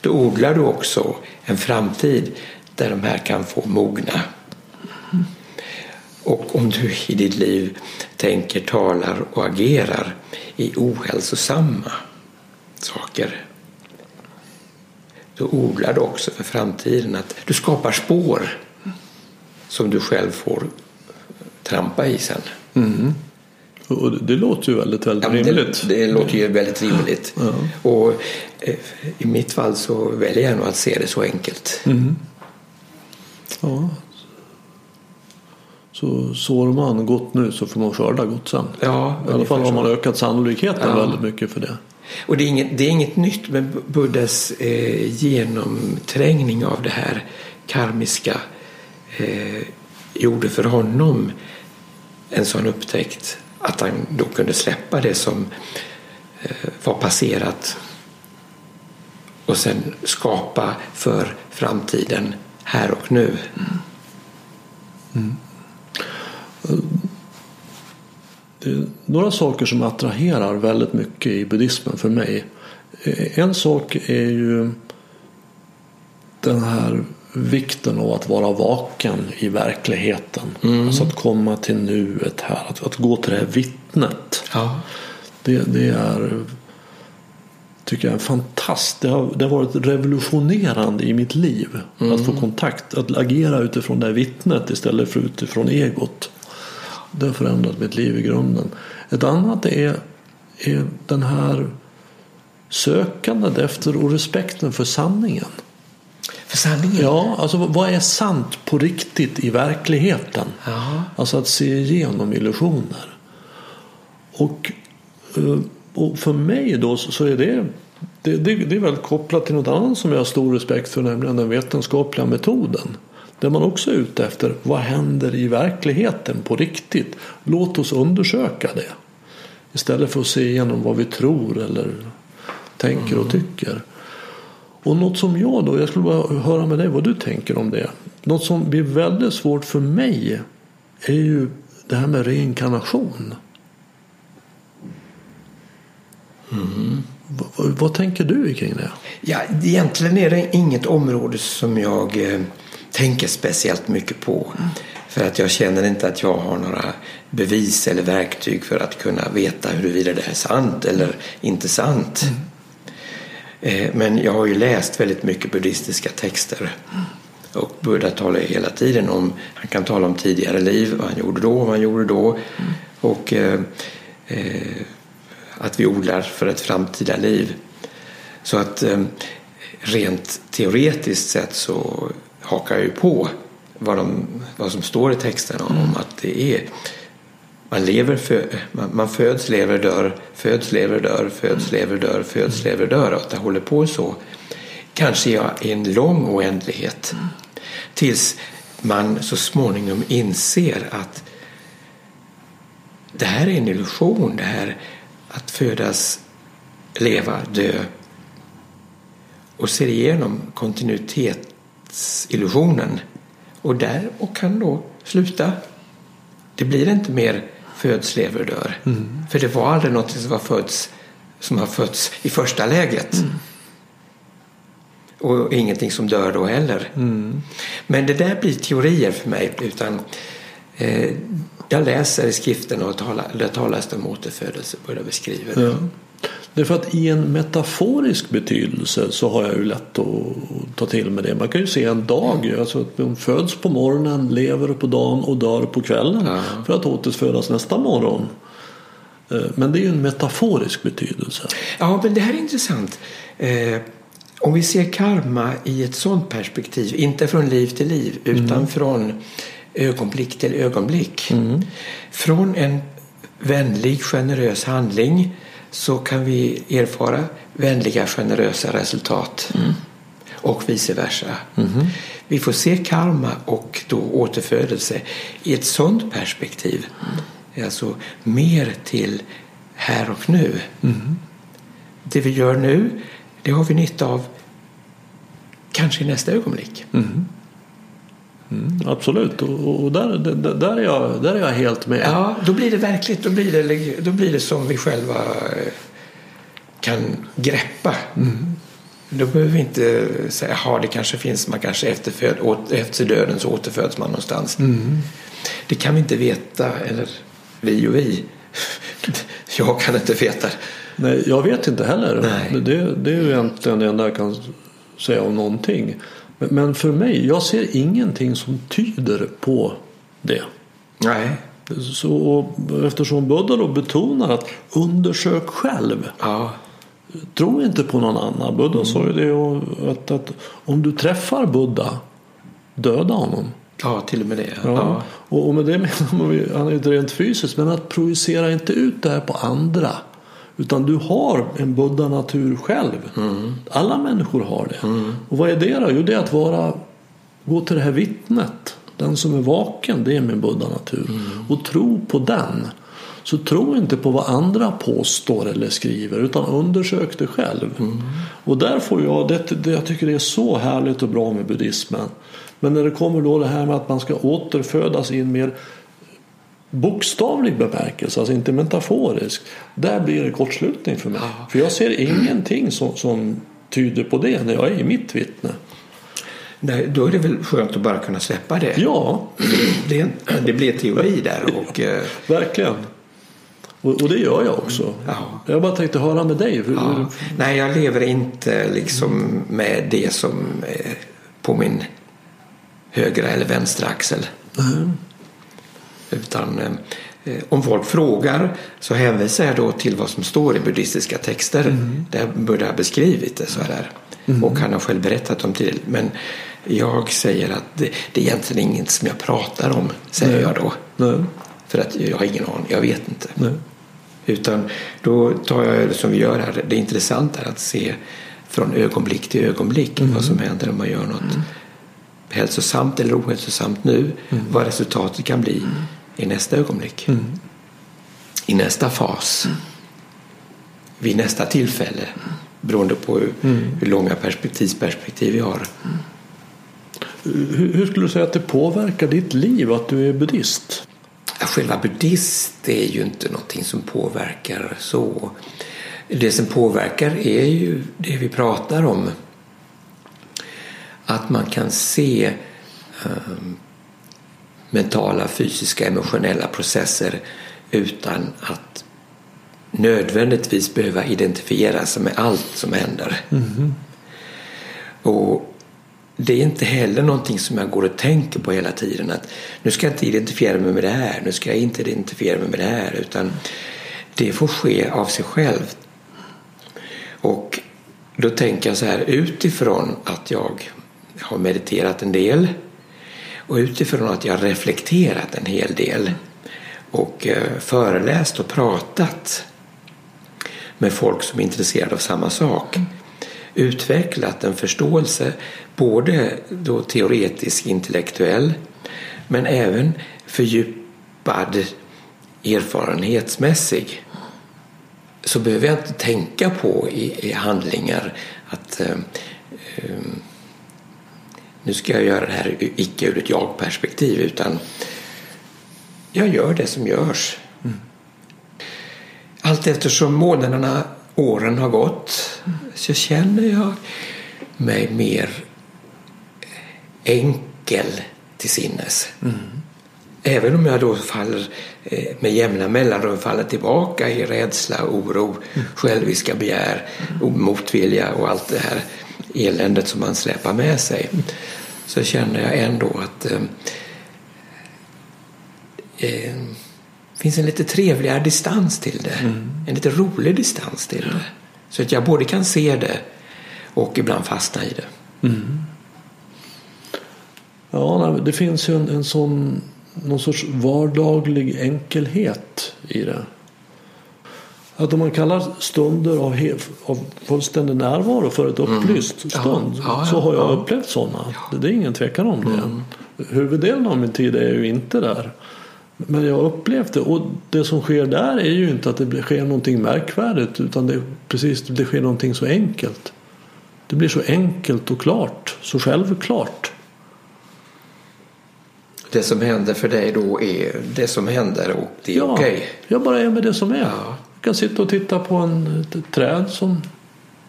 Då odlar du också en framtid där de här kan få mogna. Och om du i ditt liv tänker, talar och agerar i ohälsosamma saker då odlar du också för framtiden att du skapar spår som du själv får trampa i sen. Mm. Och det, låter ju väldigt, väldigt Ja, rimligt. det, det låter ju väldigt rimligt. Och eh, i mitt fall så väljer jag nog att se det så enkelt. Ja. Så sår man gott nu så får man skörda gott sen. Ja, I alla fall har man ökat sannolikheten Ja. väldigt mycket för det. Och det är inget, det är inget nytt med Buddhas eh, genomträngning av det här karmiska eh, gjorde för honom en sån upptäckt att han då kunde släppa det som eh, var passerat och sen skapa för framtiden här och nu. Mm. Mm. Eh, det är några saker som attraherar väldigt mycket i buddhismen för mig. Eh, en sak är ju den här vikten av att vara vaken i verkligheten. Mm. Alltså att komma till nuet här, att, att gå till det här vittnet. Ja. Det, det är tycker jag är fantastiskt. Det har, det har varit revolutionerande i mitt liv. Mm. Att få kontakt, att agera utifrån det här vittnet istället för utifrån egot. Det har förändrat mitt liv i grunden. Ett annat är, är den här sökandet efter och respekten för sanningen. För sanningen? Ja, alltså vad är sant på riktigt i verkligheten? Ja. Alltså att se igenom illusioner. Och, eh, och för mig då så är det, det, det, det är väl kopplat till något annat som jag har stor respekt för, nämligen den vetenskapliga metoden. Där man också är ute efter vad händer i verkligheten på riktigt. Låt oss undersöka det. Istället för att se igenom vad vi tror eller tänker och tycker. Och något som jag då, jag skulle bara höra med dig vad du tänker om det. Något som blir väldigt svårt för mig är ju det här med reinkarnation. Mm. Vad, vad, tänker du kring det? Ja, egentligen är det inget område som jag eh, tänker speciellt mycket på. Mm. För att jag känner inte att jag har några bevis eller verktyg för att kunna veta huruvida det är sant eller inte sant. Mm. Eh, men jag har ju läst väldigt mycket buddhistiska texter. Och Buddha talar hela tiden om, han kan tala om tidigare liv, vad han gjorde då, vad han gjorde då. Och eh, eh, att vi odlar för ett framtida liv. Så att eh, rent teoretiskt sett så hakar jag ju på vad, de, vad som står i texterna om mm. att det är man, lever, för, man, man, föds, lever, dör, föds, lever, dör, föds, lever, dör, föds, lever, dör och att det håller på så. Kanske i en lång oändlighet. Tills man så småningom inser att det här är en illusion. Det här att födas, leva, dö och ser igenom kontinuitetsillusionen och där och kan då sluta. Det blir inte mer föds, lever, dör. Mm. För det var aldrig något som, var föds, som har fötts i första läget. Mm. Och ingenting som dör då heller. Mm. Men det där blir teorier för mig. Utan eh, Jag läser i skriften och talar, där talas det om återfödelse. Börjar beskriva det. Därför att i en metaforisk betydelse så har jag ju lätt att ta till med det. Man kan ju se en dag, alltså att man föds på morgonen, lever på dagen och dör på kvällen Ja. för att återfödas nästa morgon. Eh, Men det är ju en metaforisk betydelse. Ja, men det här är intressant. Eh, om vi ser karma i ett sådant perspektiv, inte från liv till liv, utan från ögonblick till ögonblick. Från en vänlig, generös handling så kan vi erfara vänliga, generösa resultat. Och vice versa. Vi får se karma och då återfödelse i ett sådant perspektiv. Alltså mer till här och nu. Det vi gör nu, det har vi nytta av kanske i nästa ögonblick. Mm, absolut, och, och där, där, där, är jag, där är jag helt med. Ja, då blir det verkligt. Då blir det, då blir det som vi själva eh, kan greppa. Då behöver vi inte säga att det kanske finns, man kanske efterföd, åt- efter döden så återföds man någonstans. Det kan vi inte veta, eller vi och vi. Jag kan inte veta. Nej, jag vet inte heller. Nej. Det, det är ju egentligen det enda jag kan säga om någonting. Men, för mig, jag ser ingenting som tyder på det. Nej. Så, eftersom Buddha då betonar att undersök själv. Ja. Tro inte på någon annan. Buddha sa ju det att, att om du träffar Buddha, döda honom. ja, till och med det. Ja. Ja. Och, och med det menar man ju, han är inte rent fysiskt, men att projicera inte ut det här på andra. Utan du har en buddha-natur själv. Alla människor har det. Och vad är det då? Jo, det är att vara, gå till det här vittnet. Den som är vaken, det är min buddha-natur. Och tro på den. Så tro inte på vad andra påstår eller skriver utan undersök det själv. Och där får jag, det, det, jag tycker det är så härligt och bra med buddhismen. Men när det kommer då det här med att man ska återfödas i en mer bokstavlig bemärkelse, alltså inte metaforisk, där blir det kortslutning för mig. Ja. För jag ser ingenting som, som tyder på det när jag är i mitt vittne. Nej, då är det väl skönt att bara kunna släppa det. Ja, Det, det blir teori där. Och, eh, verkligen. Och, och det gör jag också. Ja. Jag bara tänkte höra med dig. Hur, ja. Nej, jag lever inte liksom med det som är på min högra eller vänstra axel. Mm. Utan eh, om folk frågar så hänvisar jag då till vad som står i buddhistiska texter. Mm. Där Buddha har beskrivit det så här. Och han har själv berättat om det. Men jag säger att det, det är egentligen inget som jag pratar om, säger Nej. jag då. Nej, För att jag har ingen aning, jag vet inte. nej. Utan då tar jag det som vi gör här. Det intressanta är att se från ögonblick till ögonblick vad som händer om man gör något hälsosamt eller ohälsosamt nu. Vad resultatet kan bli i nästa ögonblick. I nästa fas. Vid nästa tillfälle. Beroende på hur, hur långa perspektivsperspektiv vi har. Hur, hur skulle du säga att det påverkar ditt liv att du är buddhist? Själva buddhist är ju inte någonting som påverkar så. Det som påverkar är ju det vi pratar om. Att man kan se eh, mentala, fysiska, emotionella processer utan att nödvändigtvis behöva identifiera sig med allt som händer. Och det är inte heller någonting som jag går och tänker på hela tiden. Att nu ska jag inte identifiera mig med det här, nu ska jag inte identifiera mig med det här. Utan det får ske av sig själv. Och då tänker jag så här utifrån att jag har mediterat en del och utifrån att jag reflekterat en hel del och eh, föreläst och pratat med folk som är intresserade av samma sak utvecklat en förståelse både då teoretisk, intellektuell men även fördjupad erfarenhetsmässig så behöver jag inte tänka på i, i handlingar att eh, eh, nu ska jag göra det här icke ur ett jag-perspektiv utan jag gör det som görs. Allt eftersom månaderna, åren har gått så känner jag mig mer enkel till sinnes. Även om jag då faller eh, med jämna mellanrum faller tillbaka i rädsla, oro, själviska begär och motvilja och allt det här eländet som man släpar med sig så känner jag ändå att eh, eh, finns en lite trevligare distans till det. En lite rolig distans till det. Så att jag både kan se det och ibland fastna i det. Ja, nej, det finns ju en, en sån någon sorts vardaglig enkelhet i det. Att om man kallar stunder av, av fullständig närvaro för ett upplyst stund Ja, ja, så har jag ja. upplevt sådana. Det, det är ingen tvekan om det. Huvuddelen av min tid är ju inte där. Men jag har upplevt det och det som sker där är ju inte att det sker någonting märkvärdigt utan det, precis, det sker någonting så enkelt. Det blir så enkelt och klart, så självklart. Det som händer för dig då är det som händer och det är Ja, okej. jag bara är med det som är. Ja. Kan sitta och titta på en, ett, ett träd som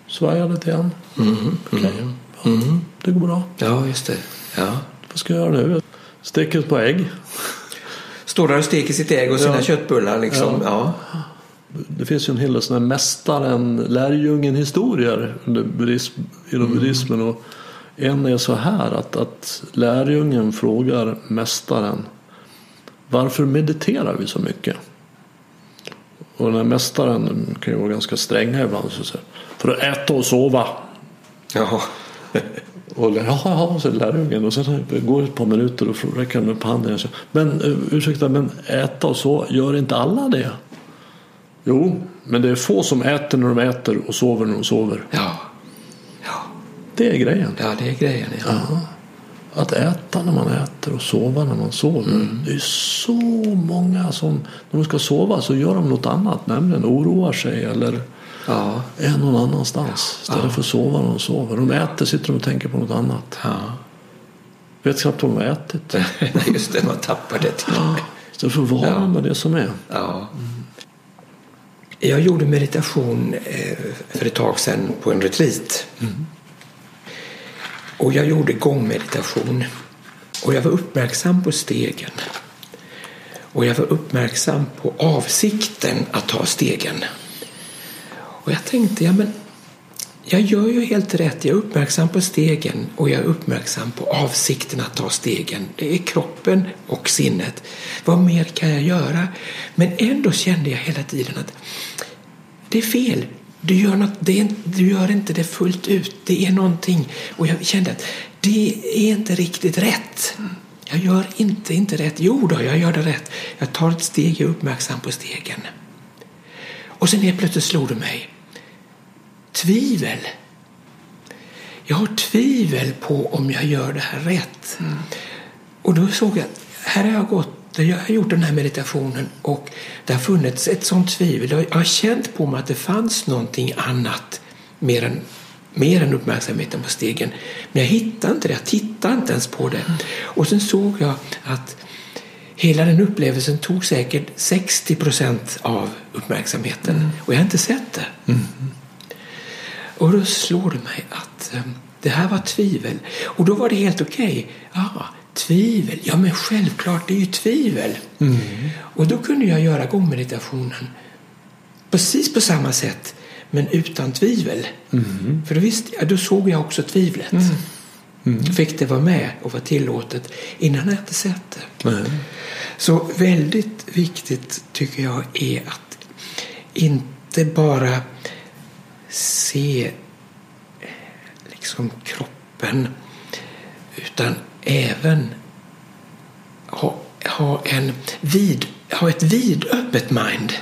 svajar lite grann. Mm, Okej, ja, Det går bra. Ja, just det. Ja. Vad ska jag göra nu? Steker ett par ägg. Står där och steker sitt ägg och sina Ja. köttbullar liksom. Ja. Det finns ju en hel del sådana mästaren, lärjungen historier under buddhism, inom buddhismen. Och en är så här att, att lärjungen frågar mästaren Varför mediterar vi så mycket? Och den här mästaren kan ju vara ganska stränga ibland. Så säger, För att äta och sova. Jaha. Och ja, ja, så lärjungen. Och sen går det ett par minuter och räcker han upp handen. Så, men eh, ursäkta, men äta och så, gör inte alla det? Jo, men det är få som äter när de äter och sover när de sover. Ja. Ja. Det är grejen. ja, det är grejen. Ja. Ja. Att äta när man äter och sova när man sover. Det är så många som när de ska sova så gör de något annat. Nämligen oroar sig eller Ja. är någon annanstans. Istället för att sova när de sover. De äter sitter de och tänker på något annat. ja. Vet knappt vad de har ätit. Just det. Man tappar det till. Istället för att vara Ja. med det som är. Ja. Jag gjorde meditation eh, för ett tag sedan på en retreat. Och jag gjorde gångmeditation. Och jag var uppmärksam på stegen. Och jag var uppmärksam på avsikten att ta stegen. Och jag tänkte, ja men jag gör ju helt rätt. Jag är uppmärksam på stegen och jag är uppmärksam på avsikten att ta stegen. Det är kroppen och sinnet. Vad mer kan jag göra? Men ändå kände jag hela tiden att det är fel. Du gör, något, det du gör inte det fullt ut. Det är någonting. Och jag kände att det är inte riktigt rätt. Jag gör inte, inte rätt. Jo då, jag gör det rätt. Jag tar ett steg, jag är uppmärksam på stegen. Och sen helt plötsligt slog det mig. Tvivel. Jag har tvivel på om jag gör det här rätt. Och då såg jag att här har jag gått, jag har gjort den här meditationen och det har funnits ett sånt tvivel. Jag har känt på mig att det fanns någonting annat mer än, mer än uppmärksamheten på stegen. Men jag hittade inte det, jag tittade inte ens på det. Och sen såg jag att hela den upplevelsen tog säkert 60 procent av uppmärksamheten. Och jag har inte sett det. Och då slår det mig att eh, det här var tvivel. Och då var det helt okej. Ja, tvivel. Ja, men självklart, det är ju tvivel. Och då kunde jag göra gångmeditationen precis på samma sätt, men utan tvivel. För då, visste jag, då såg jag också tvivlet. Då fick det vara med och vara tillåtet innan jag inte sett det. Nej. Så väldigt viktigt tycker jag är att inte bara se liksom kroppen utan även ha, ha, en vid, ha ett vidöppet mind.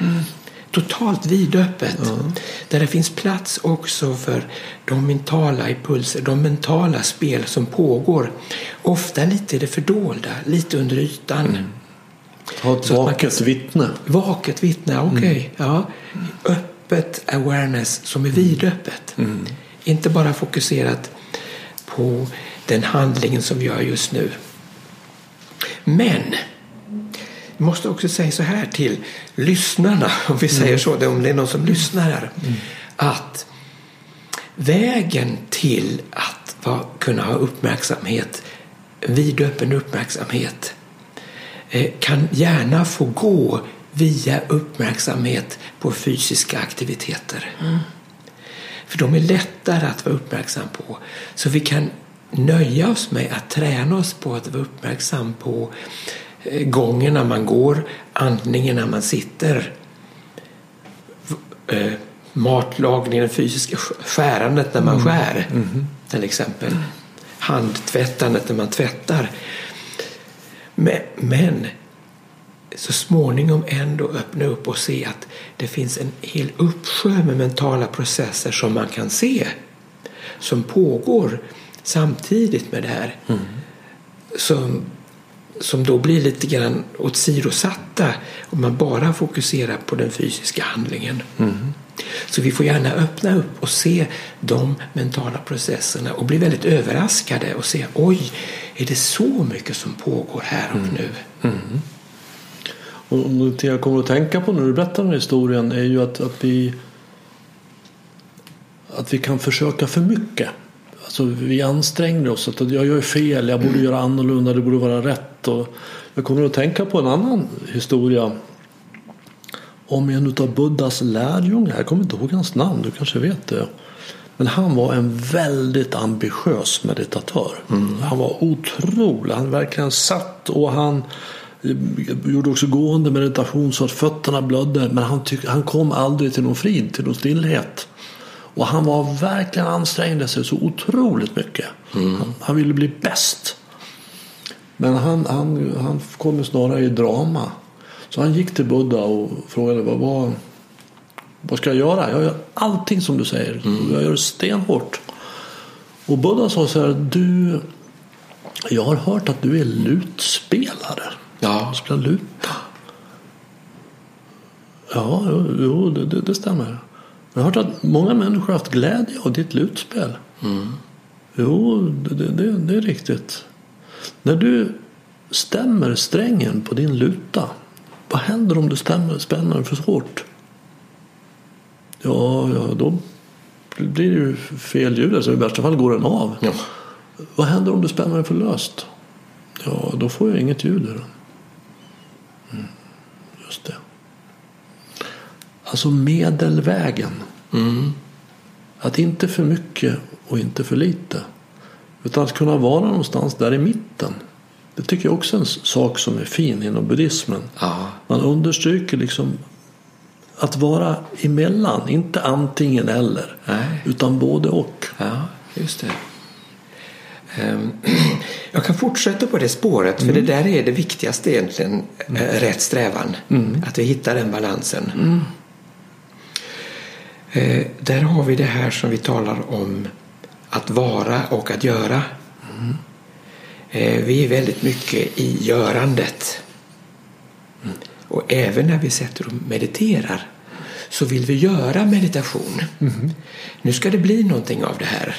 Totalt vidöppet. Där det finns plats också för de mentala impulser, de mentala spel som pågår. Ofta lite i det fördolda, lite under ytan. Ha ett vaket kan- vittne. Vaket vittne, okej. Ja. Öppet awareness som är vidöppet. Inte bara fokuserat på den handlingen som vi gör just nu. Men jag måste också säga så här till lyssnarna, om vi säger så, om det är någon som lyssnar här. Att vägen till att kunna ha uppmärksamhet, vidöppen uppmärksamhet, eh, kan gärna få gå via uppmärksamhet på fysiska aktiviteter. För de är lättare att vara uppmärksam på. Så vi kan nöja oss med att träna oss på att vara uppmärksam på eh, gången när man går, andningen när man sitter, eh, matlagningen, det fysiska sk- skärandet när man skär till exempel. Handtvättandet när man tvättar. Men, men så småningom ändå öppna upp och se att det finns en hel uppsjö med mentala processer som man kan se som pågår samtidigt med det här. Som, som då blir lite grann åsidosatta om man bara fokuserar på den fysiska handlingen. Så vi får gärna öppna upp och se de mentala processerna och bli väldigt överraskade och se oj, är det så mycket som pågår här och nu? Och det jag kommer att tänka på när du berättar den här historien är ju att, att vi att vi kan försöka för mycket. Alltså vi ansträngde oss. Att jag gör fel, jag borde göra annorlunda, det borde vara rätt. Och jag kommer att tänka på en annan historia om en av Buddhas lärjungar. Jag kommer inte ihåg hans namn, du kanske vet det. Men han var en väldigt ambitiös meditatör. Han var otrolig. Han verkligen satt och han gjorde också gående meditation så att fötterna blödde. Men han, tyck, han kom aldrig till någon frid, till någon stillhet. Och han var verkligen ansträngde sig så otroligt mycket. Han, han ville bli bäst. Men han, han, han kom snarare i drama. Så han gick till Buddha och frågade vad, vad, vad ska jag göra? Jag gör allting som du säger. Jag gör det stenhårt. Och Buddha sa så här. Du, jag har hört att du är lutspelare. Ja. Du spelar luta. Ja, jo det, det, det stämmer. Jag har hört att många människor har haft glädje av ditt lutspel. Jo, det, det, det, är riktigt. När du stämmer strängen på din luta vad händer om du stämmer, spänner den för hårt? Ja, ja, då blir det ju fel ljud. Alltså, I värsta fall går den av. Ja. Vad händer om du spänner den för löst? Ja, då får jag inget ljud ur den. Mm, just det. Alltså medelvägen. Mm. Att inte för mycket och inte för lite. Utan att kunna vara någonstans där i mitten. Det tycker jag också är en sak som är fin inom buddhismen. Ja. Man understryker liksom att vara emellan. Inte antingen eller. Nej. Utan både och. Ja, just det. Ehm, Jag kan fortsätta på det spåret, för det där är det viktigaste egentligen, eh, rätt strävan. Att vi hittar den balansen. Eh, Där har vi det här som vi talar om att vara och att göra. Eh, Vi är väldigt mycket i görandet. Och även när vi sätter och mediterar så vill vi göra meditation. Nu ska det bli någonting av det här.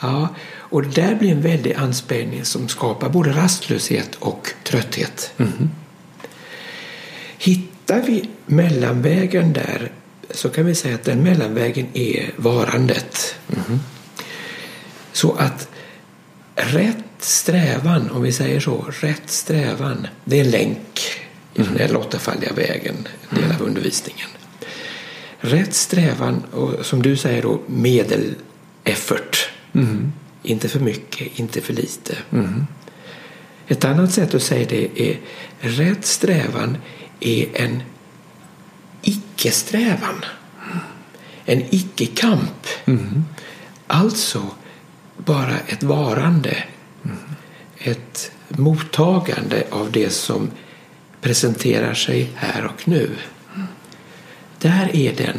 Ja, och det där blir en väldig anspänning som skapar både rastlöshet och trötthet. Hittar vi mellanvägen där så kan vi säga att den mellanvägen är varandet. Så att rätt strävan, om vi säger så, rätt strävan, det är en länk i den här åttafaldiga vägen, en del av undervisningen. Rätt strävan, och som du säger då, medeleffort. Inte för mycket, inte för lite. Ett annat sätt att säga det är rätt strävan är en icke-strävan. En icke-kamp. Alltså bara ett varande. Ett mottagande av det som presenterar sig här och nu. Där är den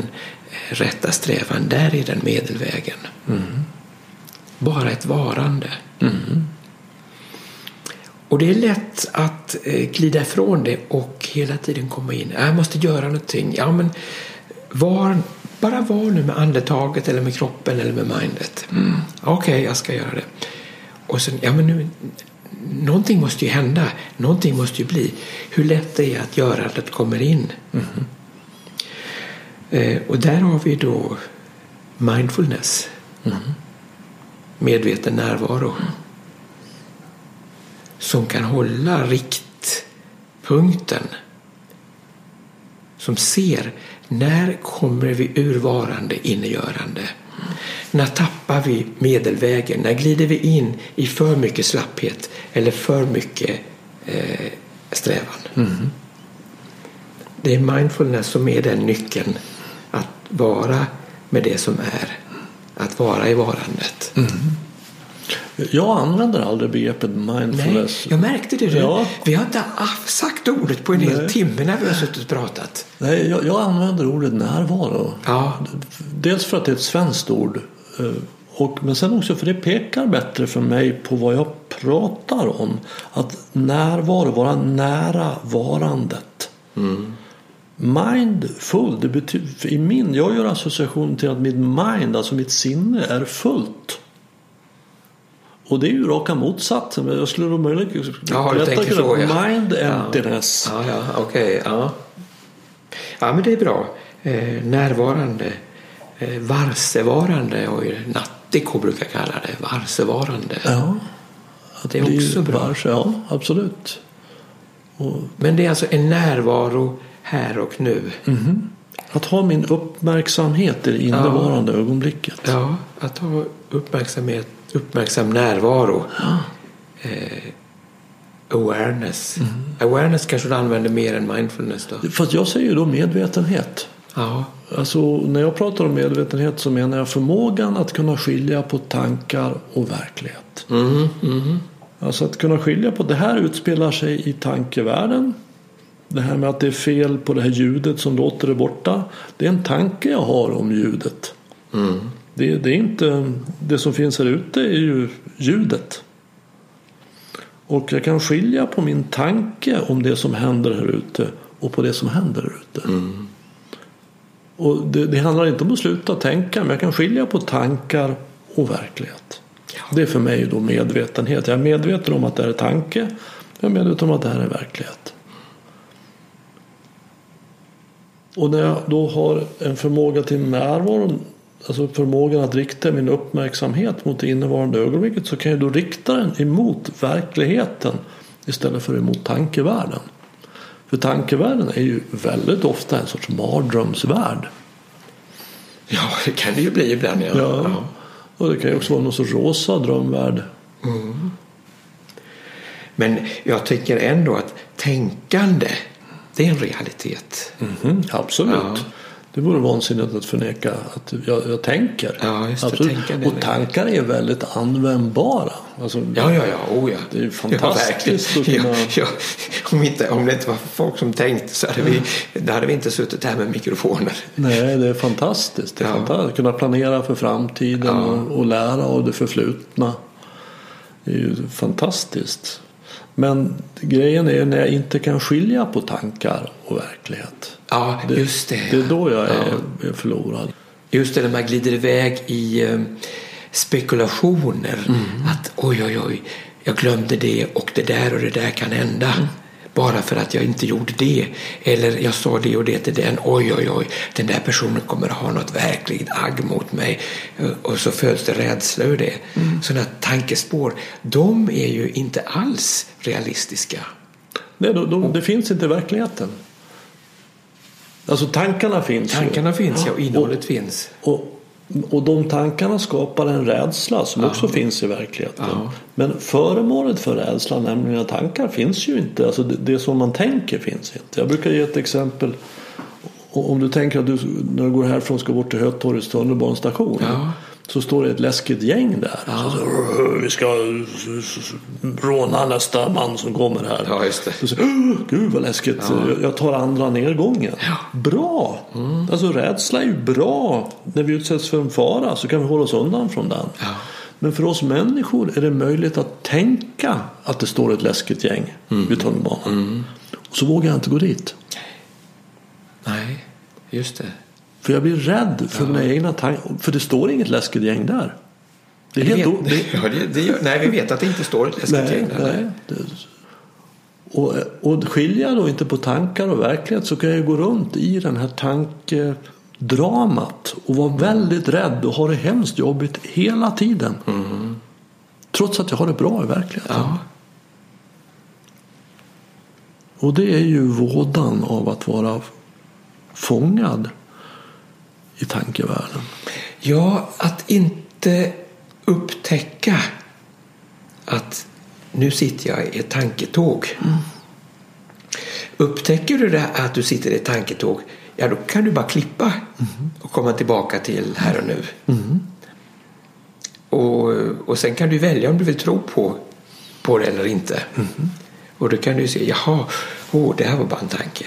eh, rätta strävan, där är den medelvägen. Bara ett varande. Mm. Och det är lätt att eh, glida ifrån det och hela tiden komma in. Jag måste göra någonting. Ja, men var, bara var nu med andetaget eller med kroppen eller med mindet. Mm. Okej, jag ska göra det. Och sen, ja men nu, någonting måste ju hända. Någonting måste ju bli. Hur lätt det är att görandet kommer in. Eh, och där har vi då mindfulness. Medveten närvaro. Som kan hålla riktpunkten. Som ser när kommer vi ur varande in i görande. När tappar vi medelvägen? När glider vi in i för mycket slapphet eller för mycket eh, strävan? Det är mindfulness som är den nyckeln. Att vara med det som är. Att vara i varandet. Jag använder aldrig begreppet Nej, mindfulness. jag märkte det. Ja. Vi har inte sagt ordet på en hel Nej. timme när vi har suttit och pratat. Nej, jag, jag använder ordet närvaro. Ja. Dels för att det är ett svenskt ord. eh, Och, men sen också för det pekar bättre för mig på vad jag pratar om. Att närvaro, vara nära varandet. Mindful, det betyder, i min, jag gör association till att mitt mind, alltså mitt sinne, är fullt. Och det är ju raka motsatsen. Jag skulle då möjligen Ja, du tänker så, ja. Mind Ja. emptiness. Ja, ja, okej. ja. ja, men det är bra. Eh, närvarande. Eh, varsevarande. Och Nattiko brukar kalla det. Varsevarande. Ja. Det är också bra. varse, Ja, absolut. Och Men det är alltså en närvaro här och nu. att ha min uppmärksamhet i det innevarande ögonblicket. Ja, att ha uppmärksamhet, uppmärksam närvaro. Eh, awareness. Awareness kanske du använder mer än mindfulness då? Fast jag säger ju då medvetenhet. Ja, Alltså, när jag pratar om medvetenhet så menar jag förmågan att kunna skilja på tankar och verklighet. mm, mm. Alltså att kunna skilja på det här utspelar sig i tankevärlden. Det här med att det är fel på det här ljudet som låter det borta. Det är en tanke jag har om ljudet. Mm. Det, det är inte det som finns här ute är ju ljudet. Och jag kan skilja på min tanke om det som händer här ute och på det som händer här ute. Och det, det handlar inte om att sluta tänka men jag kan skilja på tankar och verklighet. Det är för mig då medvetenhet. Jag är medveten om att det här är tanke. Jag är medveten om att det här är verklighet. Och när jag då har en förmåga till närvaro, alltså förmågan att rikta min uppmärksamhet mot det innevarande ögonblicket så kan jag då rikta den emot verkligheten istället för emot tankevärlden. För tankevärlden är ju väldigt ofta en sorts mardrömsvärld. Ja, det kan det ju bli ibland. Ja. Ja. Och det kan ju också vara någon sorts rosa drömvärld. Men jag tycker ändå att tänkande, det är en realitet. Mhm, absolut. Ja. Det vore vansinnigt att förneka att jag, jag tänker. Ja, just det. absolut. Och tankar är väldigt användbara. Alltså, Ja, ja, ja. Oh, ja. Det är ju fantastiskt Ja, att kunna- ja, ja. Om, inte, om det inte var folk som tänkte så hade vi, då hade vi inte suttit här med mikrofoner. Nej, det är fantastiskt. Det är Ja. fantastiskt. Kunna planera för framtiden och, och lära av det förflutna. Det är ju fantastiskt. Men grejen är när jag inte kan skilja på tankar och verklighet. Ja, just det. Det är då jag är, är förlorad. Just det, när man glider iväg i eh, spekulationer. Att oj, oj, oj, jag glömde det och det där och det där kan hända. Bara för att jag inte gjorde det. Eller jag sa det och det till den. Oj, oj, oj, den där personen kommer att ha något verkligt agg mot mig. Eh, Och så föds det rädsla ur det. Sådana tankespår, de är ju inte alls realistiska. Nej, de, de, det finns inte i verkligheten. Alltså tankarna finns ju. Tankarna finns ja, och innehållet finns. Och, och de tankarna skapar en rädsla som också finns i verkligheten. Ja. Men föremålet för rädslan, nämligen tankar, finns ju inte. Alltså det, det som man tänker finns inte. Jag brukar ge ett exempel. Om du tänker att du när du går härifrån ska bort till Hötorgets tunnelbanestation. Ja. Så står det ett läskigt gäng där. Så, så, vi ska råna nästa man som kommer här. Ja, just det. Så säger, "Åh, Gud vad läskigt. Jag- Jag tar andra nedgången. Bra! Alltså rädsla är ju bra. När vi utsätts för en fara så kan vi hålla oss undan från den. Ja. Men för oss människor är det möjligt att tänka att det står ett läskigt gäng vid tunnelbanan. Och så vågar jag inte gå dit. Nej, just det. För jag blir rädd för mina egna tankar. För det står inget läskigt gäng där. Det är helt vet, det, ja, det, det, nej, vi vet att det inte står ett läskigt Nej, gäng där. nej. Det, och, och skiljer jag då inte på tankar och verklighet så kan jag gå runt i den här tankedramat och vara väldigt rädd och ha det hemskt jobbigt hela tiden. Trots att jag har det bra i verkligheten. Ja. Och det är ju vådan av att vara fångad i tankevärlden. ja, att inte upptäcka att nu sitter jag i ett tanketåg. Upptäcker du det att du sitter i ett tanketåg, ja då kan du bara klippa och komma tillbaka till här och nu. Och, och sen kan du välja om du vill tro på, på det eller inte. Och då kan du se, jaha, åh, det här var bara en tanke.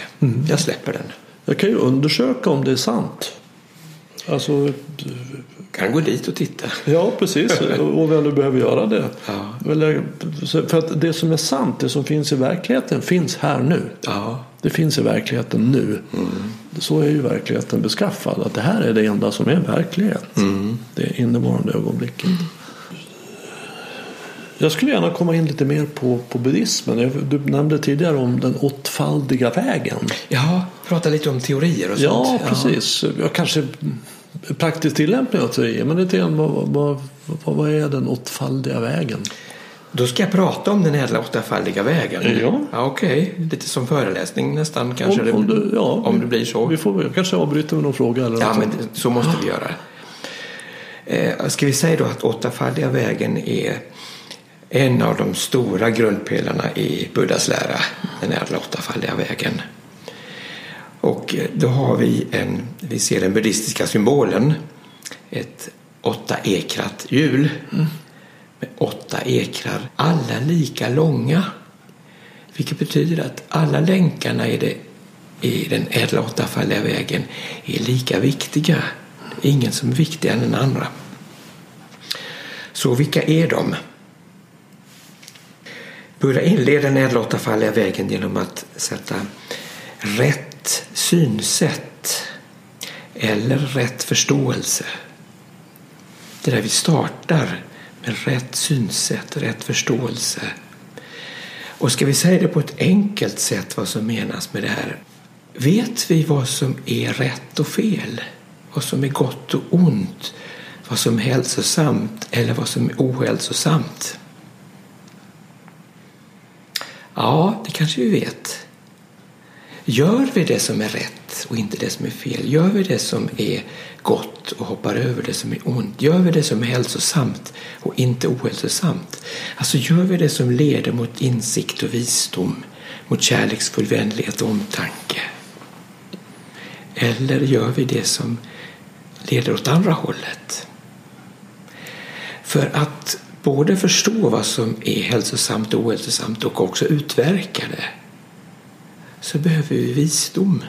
Jag släpper den. Jag kan ju undersöka om det är sant. Alltså, Kan gå dit och titta. Ja, precis. Och väl du behöver göra det. Ja. Eller, för att det som är sant, det som finns i verkligheten, finns här nu. Ja, Det finns i verkligheten nu. Så är ju verkligheten beskaffad. Att det här är det enda som är verklighet. Det innevarande ögonblicket. Jag skulle gärna komma in lite mer på, på buddhismen. Du nämnde tidigare om den åttfaldiga vägen. ja prata lite om teorier och Ja, sånt. precis. Jag kanske praktisk tillämpning av teorier. Men lite grann, vad, vad, vad, vad är den åttfaldiga vägen? Då ska jag prata om den ädla åttafaldiga vägen. Ja. ja Okej, lite som föreläsning nästan kanske. Om, om, du, ja, om det blir så. Vi får jag kanske avbryta med någon fråga. Eller Ja, något men sånt. så måste vi göra. Eh, ska vi säga då att åttafaldiga vägen är en av de stora grundpelarna i Buddhas lära, den ädla åttafaldiga vägen. Och eh, då har vi en, vi ser den buddhistiska symbolen, ett åttaekrat hjul med åtta ekrar, alla lika långa. Vilket betyder att alla länkarna i, det, i den ädla åttafaldiga vägen är lika viktiga. Ingen som är viktigare än den andra. Så vilka är de? Buddha inleder den ädla åttafaldiga vägen genom att sätta rätt synsätt eller rätt förståelse. Det är där vi startar med rätt synsätt, rätt förståelse. Och ska vi säga det på ett enkelt sätt vad som menas med det här vet vi vad som är rätt och fel? Vad som är gott och ont? Vad som är hälsosamt eller vad som är ohälsosamt? Ja, det kanske vi vet. Gör vi det som är rätt och inte det som är fel? Gör vi det som är gott och hoppar över det som är ont? Gör vi det som är hälsosamt och inte ohälsosamt? Alltså gör vi det som leder mot insikt och visdom, mot kärleksfull vänlighet och omtanke? Eller gör vi det som leder åt andra hållet? För att både förstå vad som är hälsosamt och ohälsosamt och också utverka det så behöver vi visdom.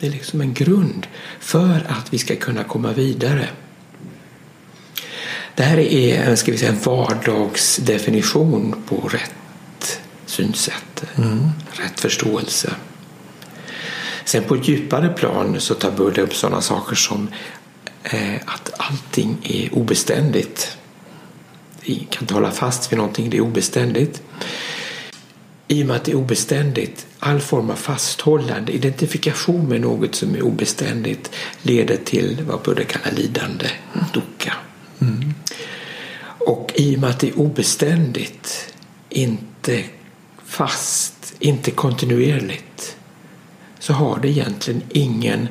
Det är liksom en grund för att vi ska kunna komma vidare. Det här är ska vi säga, en vardagsdefinition på rätt synsätt, mm. rätt förståelse. Sen på ett djupare plan så tar Buddha upp sådana saker som eh, att allting är obeständigt. Vi kan inte hålla fast vid någonting, det är obeständigt. I och med att det är obeständigt, all form av fasthållande, identifikation med något som är obeständigt leder till vad Buddha kallar lidande, dukkha. Mm. Och i och med att det är obeständigt, inte fast, inte kontinuerligt så har det egentligen ingen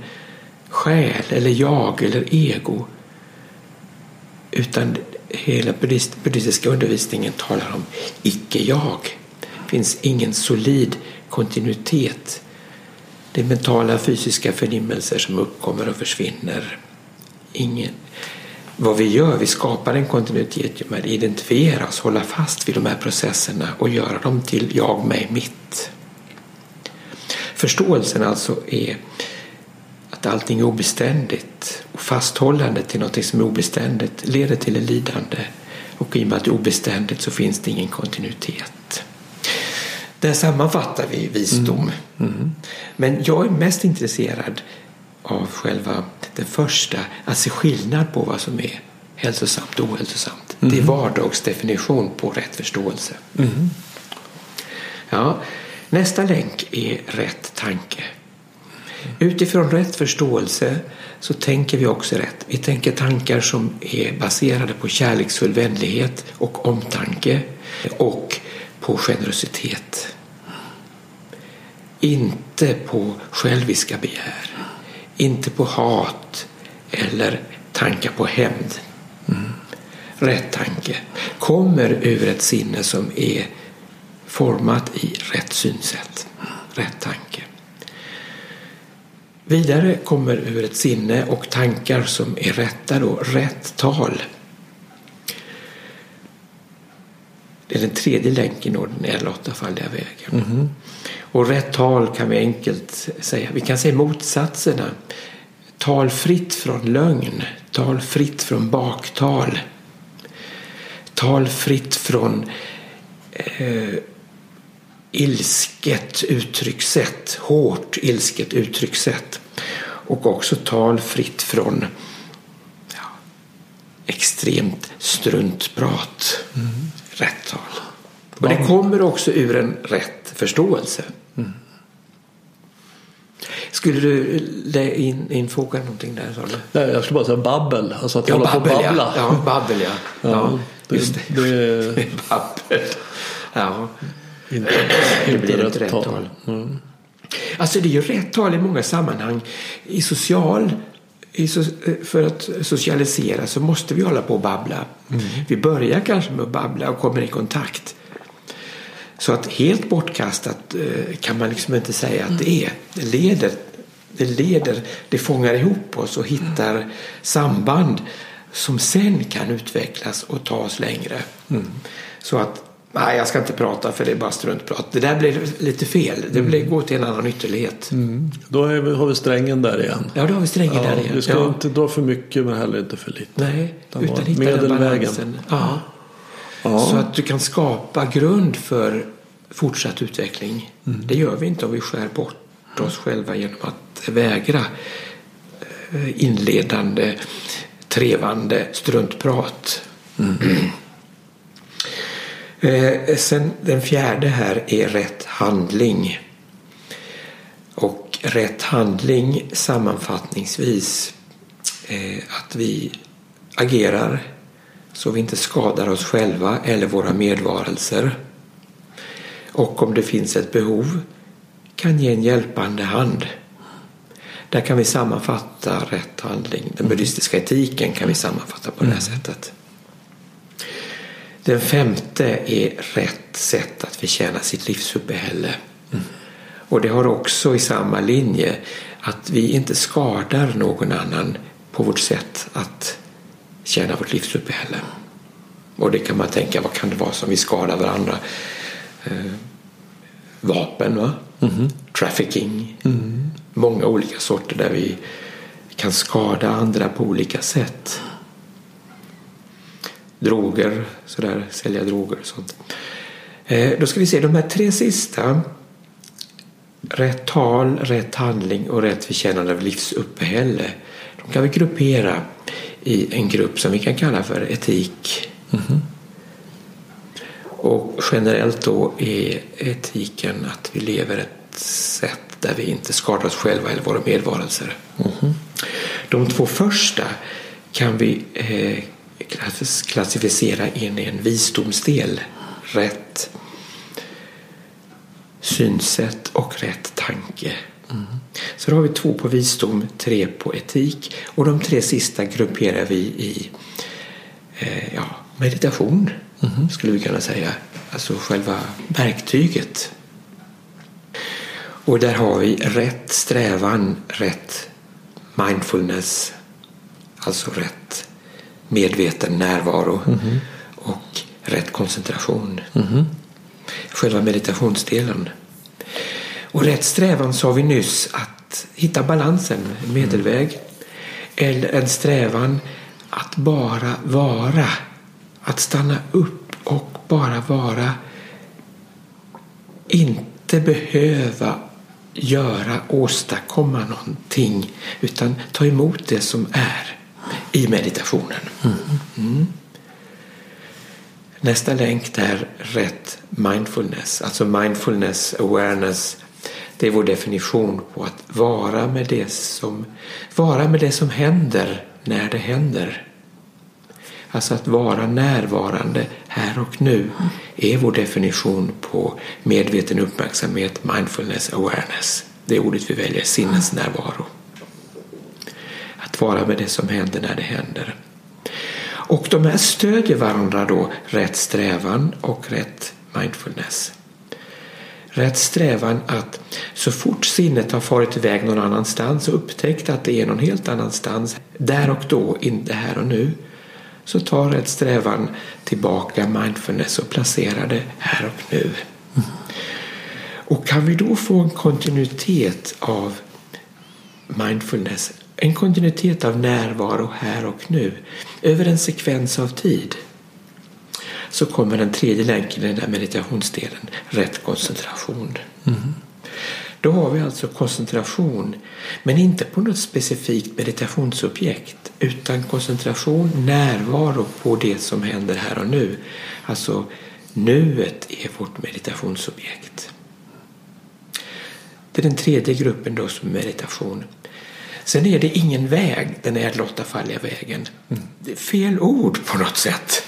själ eller jag eller ego utan hela buddhistiska undervisningen talar om icke-jag. Det finns ingen solid kontinuitet. Det är mentala fysiska förnimmelser som uppkommer och försvinner. Ingen. Vad vi gör, vi skapar en kontinuitet genom att identifiera oss, hålla fast vid de här processerna och göra dem till jag, mig, mitt. Förståelsen alltså är att allting är obeständigt och fasthållandet till något som är obeständigt leder till ett lidande och i och med att det är obeständigt så finns det ingen kontinuitet. Där sammanfattar vi visdom. Mm. Mm. Men jag är mest intresserad av själva den första, att se skillnad på vad som är hälsosamt och ohälsosamt. Mm. Det är mm. vardagsdefinition på rätt förståelse. Mm. Ja, nästa länk är rätt tanke. Utifrån rätt förståelse så tänker vi också rätt. Vi tänker tankar som är baserade på kärleksfull vänlighet och omtanke och på generositet. Inte på själviska begär, inte på hat eller tankar på hämnd. Mm. Rätt tanke kommer ur ett sinne som är format i rätt synsätt, rätt tanke. Vidare kommer ur ett sinne och tankar som är rätta då, rätt tal. Det är den tredje länken i den ädla åttafaldiga vägen. Mm. Och rätt tal kan vi enkelt säga. Vi kan säga motsatserna. Tal fritt från lögn. Tal fritt från baktal. Tal fritt från eh, ilsket uttryckssätt, hårt ilsket uttryckssätt och också tal fritt från ja, extremt struntprat. Mm. Rätt tal. Och det kommer också ur en rätt förståelse. Mm. Skulle du in, infoga någonting där? Sa du? Nej, jag skulle bara säga babbel. Alltså att ja, hålla babbel, på babbla. Ja, ja babbel ja. ja, ja just det. det. det babbel. Ja. Inte, det blir rätt, rätt tal. tal. Mm. Alltså det är ju rätt tal i många sammanhang. I social för att socialisera så måste vi hålla på och babbla. Mm. Vi börjar kanske med att babbla och kommer i kontakt. Så att helt bortkastat eh, kan man liksom inte säga att det är. Det leder, det leder, det fångar ihop oss och hittar samband som sen kan utvecklas och ta oss längre. Mm. Så att Nej, jag ska inte prata för det är bara struntprat. Det där blir lite fel. Det blir, mm. går till en annan ytterlighet. Mm. Då vi, har vi strängen där igen. Ja, då har vi strängen ja, där igen. Vi ska ja. inte dra för mycket men heller inte för lite. Nej, utan, utan hitta medelvägen. Ja. ja. Så att du kan skapa grund för fortsatt utveckling. Mm. Det gör vi inte om vi skär bort oss själva genom att vägra eh, inledande, trevande struntprat. Mm. Eh, sen den fjärde här är rätt handling. Och rätt handling sammanfattningsvis eh, att vi agerar så vi inte skadar oss själva eller våra medvarelser. Och om det finns ett behov kan ge en hjälpande hand. Där kan vi sammanfatta rätt handling. Den buddhistiska etiken kan vi sammanfatta på det här sättet. Den femte är rätt sätt att förtjäna sitt livsuppehälle. Mm. Och det har också i samma linje att vi inte skadar någon annan på vårt sätt att tjäna vårt livsuppehälle. Och det kan man tänka, vad kan det vara som vi skadar varandra? Eh, vapen, va? Mm. trafficking, mm. många olika sorter där vi kan skada andra på olika sätt. Droger, sådär, sälja droger och sånt. Eh, då ska vi se, de här tre sista rätt tal, rätt handling och rätt förtjänande av livsuppehälle. De kan vi gruppera i en grupp som vi kan kalla för etik. Mm. Och generellt då är etiken att vi lever ett sätt där vi inte skadar oss själva eller våra medvarelser. Mm. De två första kan vi eh, klassificera in i en visdomsdel. Rätt synsätt och rätt tanke. Mm. Så då har vi två på visdom, tre på etik och de tre sista grupperar vi i eh, ja, meditation mm. skulle vi kunna säga. Alltså själva verktyget. Och där har vi rätt strävan, rätt mindfulness, alltså rätt medveten närvaro mm. och rätt koncentration. Mm. Själva meditationsdelen. Och rätt strävan sa vi nyss att hitta balansen, en medelväg. Eller en strävan att bara vara. Att stanna upp och bara vara. Inte behöva göra, åstadkomma någonting utan ta emot det som är i meditationen. Mm. Mm. Nästa länk där rätt mindfulness, alltså mindfulness awareness. Det är vår definition på att vara med det som, vara med det som händer när det händer. Alltså att vara närvarande här och nu är vår definition på medveten uppmärksamhet, mindfulness awareness. Det är ordet vi väljer, sinnesnärvaro. Att vara med det som händer när det händer. Och de här stödjer varandra då, rätt strävan och rätt mindfulness. Rätt strävan att så fort sinnet har farit iväg någon annanstans och upptäckt att det är någon helt annanstans, där och då, inte här och nu, så tar rätt strävan tillbaka mindfulness och placerar det här och nu. Mm. Och kan vi då få en kontinuitet av mindfulness en kontinuitet av närvaro här och nu över en sekvens av tid så kommer den tredje länken i den där meditationsdelen, rätt koncentration. Mm. Då har vi alltså koncentration, men inte på något specifikt meditationsobjekt utan koncentration, närvaro på det som händer här och nu. Alltså nuet är vårt meditationsobjekt. Det är den tredje gruppen då som meditation. Sen är det ingen väg, den ädlottafalliga vägen. Mm. Det är fel ord på något sätt.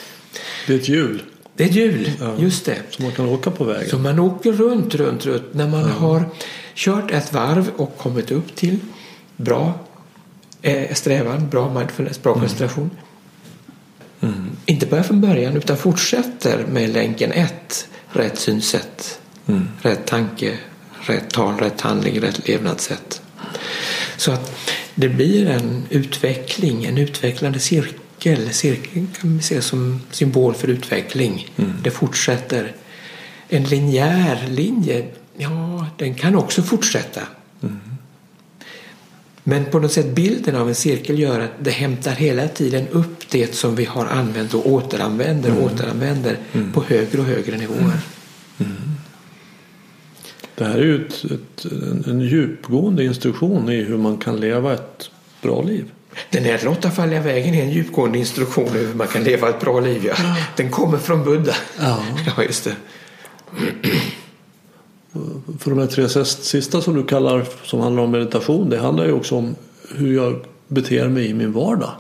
Det är ett hjul. Det är ett hjul, ja. just det. Så man kan åka på vägen. Så man åker runt, runt, runt. När man ja. har kört ett varv och kommit upp till bra eh, strävan, bra mindfulness, bra mm. koncentration. Mm. Inte börja från början utan fortsätter med länken 1. Rätt synsätt, mm. rätt tanke, rätt tal, rätt handling, rätt levnadssätt. Så att det blir en utveckling, en utvecklande cirkel. Cirkeln kan vi se som symbol för utveckling. Mm. Det fortsätter. En linjär linje, ja, den kan också fortsätta. Mm. Men på något sätt bilden av en cirkel gör att det hämtar hela tiden upp det som vi har använt och återanvänder och mm. återanvänder mm. på högre och högre nivåer. Mm. Det här är ju ett, ett, en djupgående instruktion i hur man kan leva ett bra liv. Den här åttafaldiga vägen är en djupgående instruktion i hur man kan leva ett bra liv. Ja. Den kommer från Buddha. Ja, ja just det. För de här tre sista som du kallar som handlar om meditation. Det handlar ju också om hur jag beter mig i min vardag.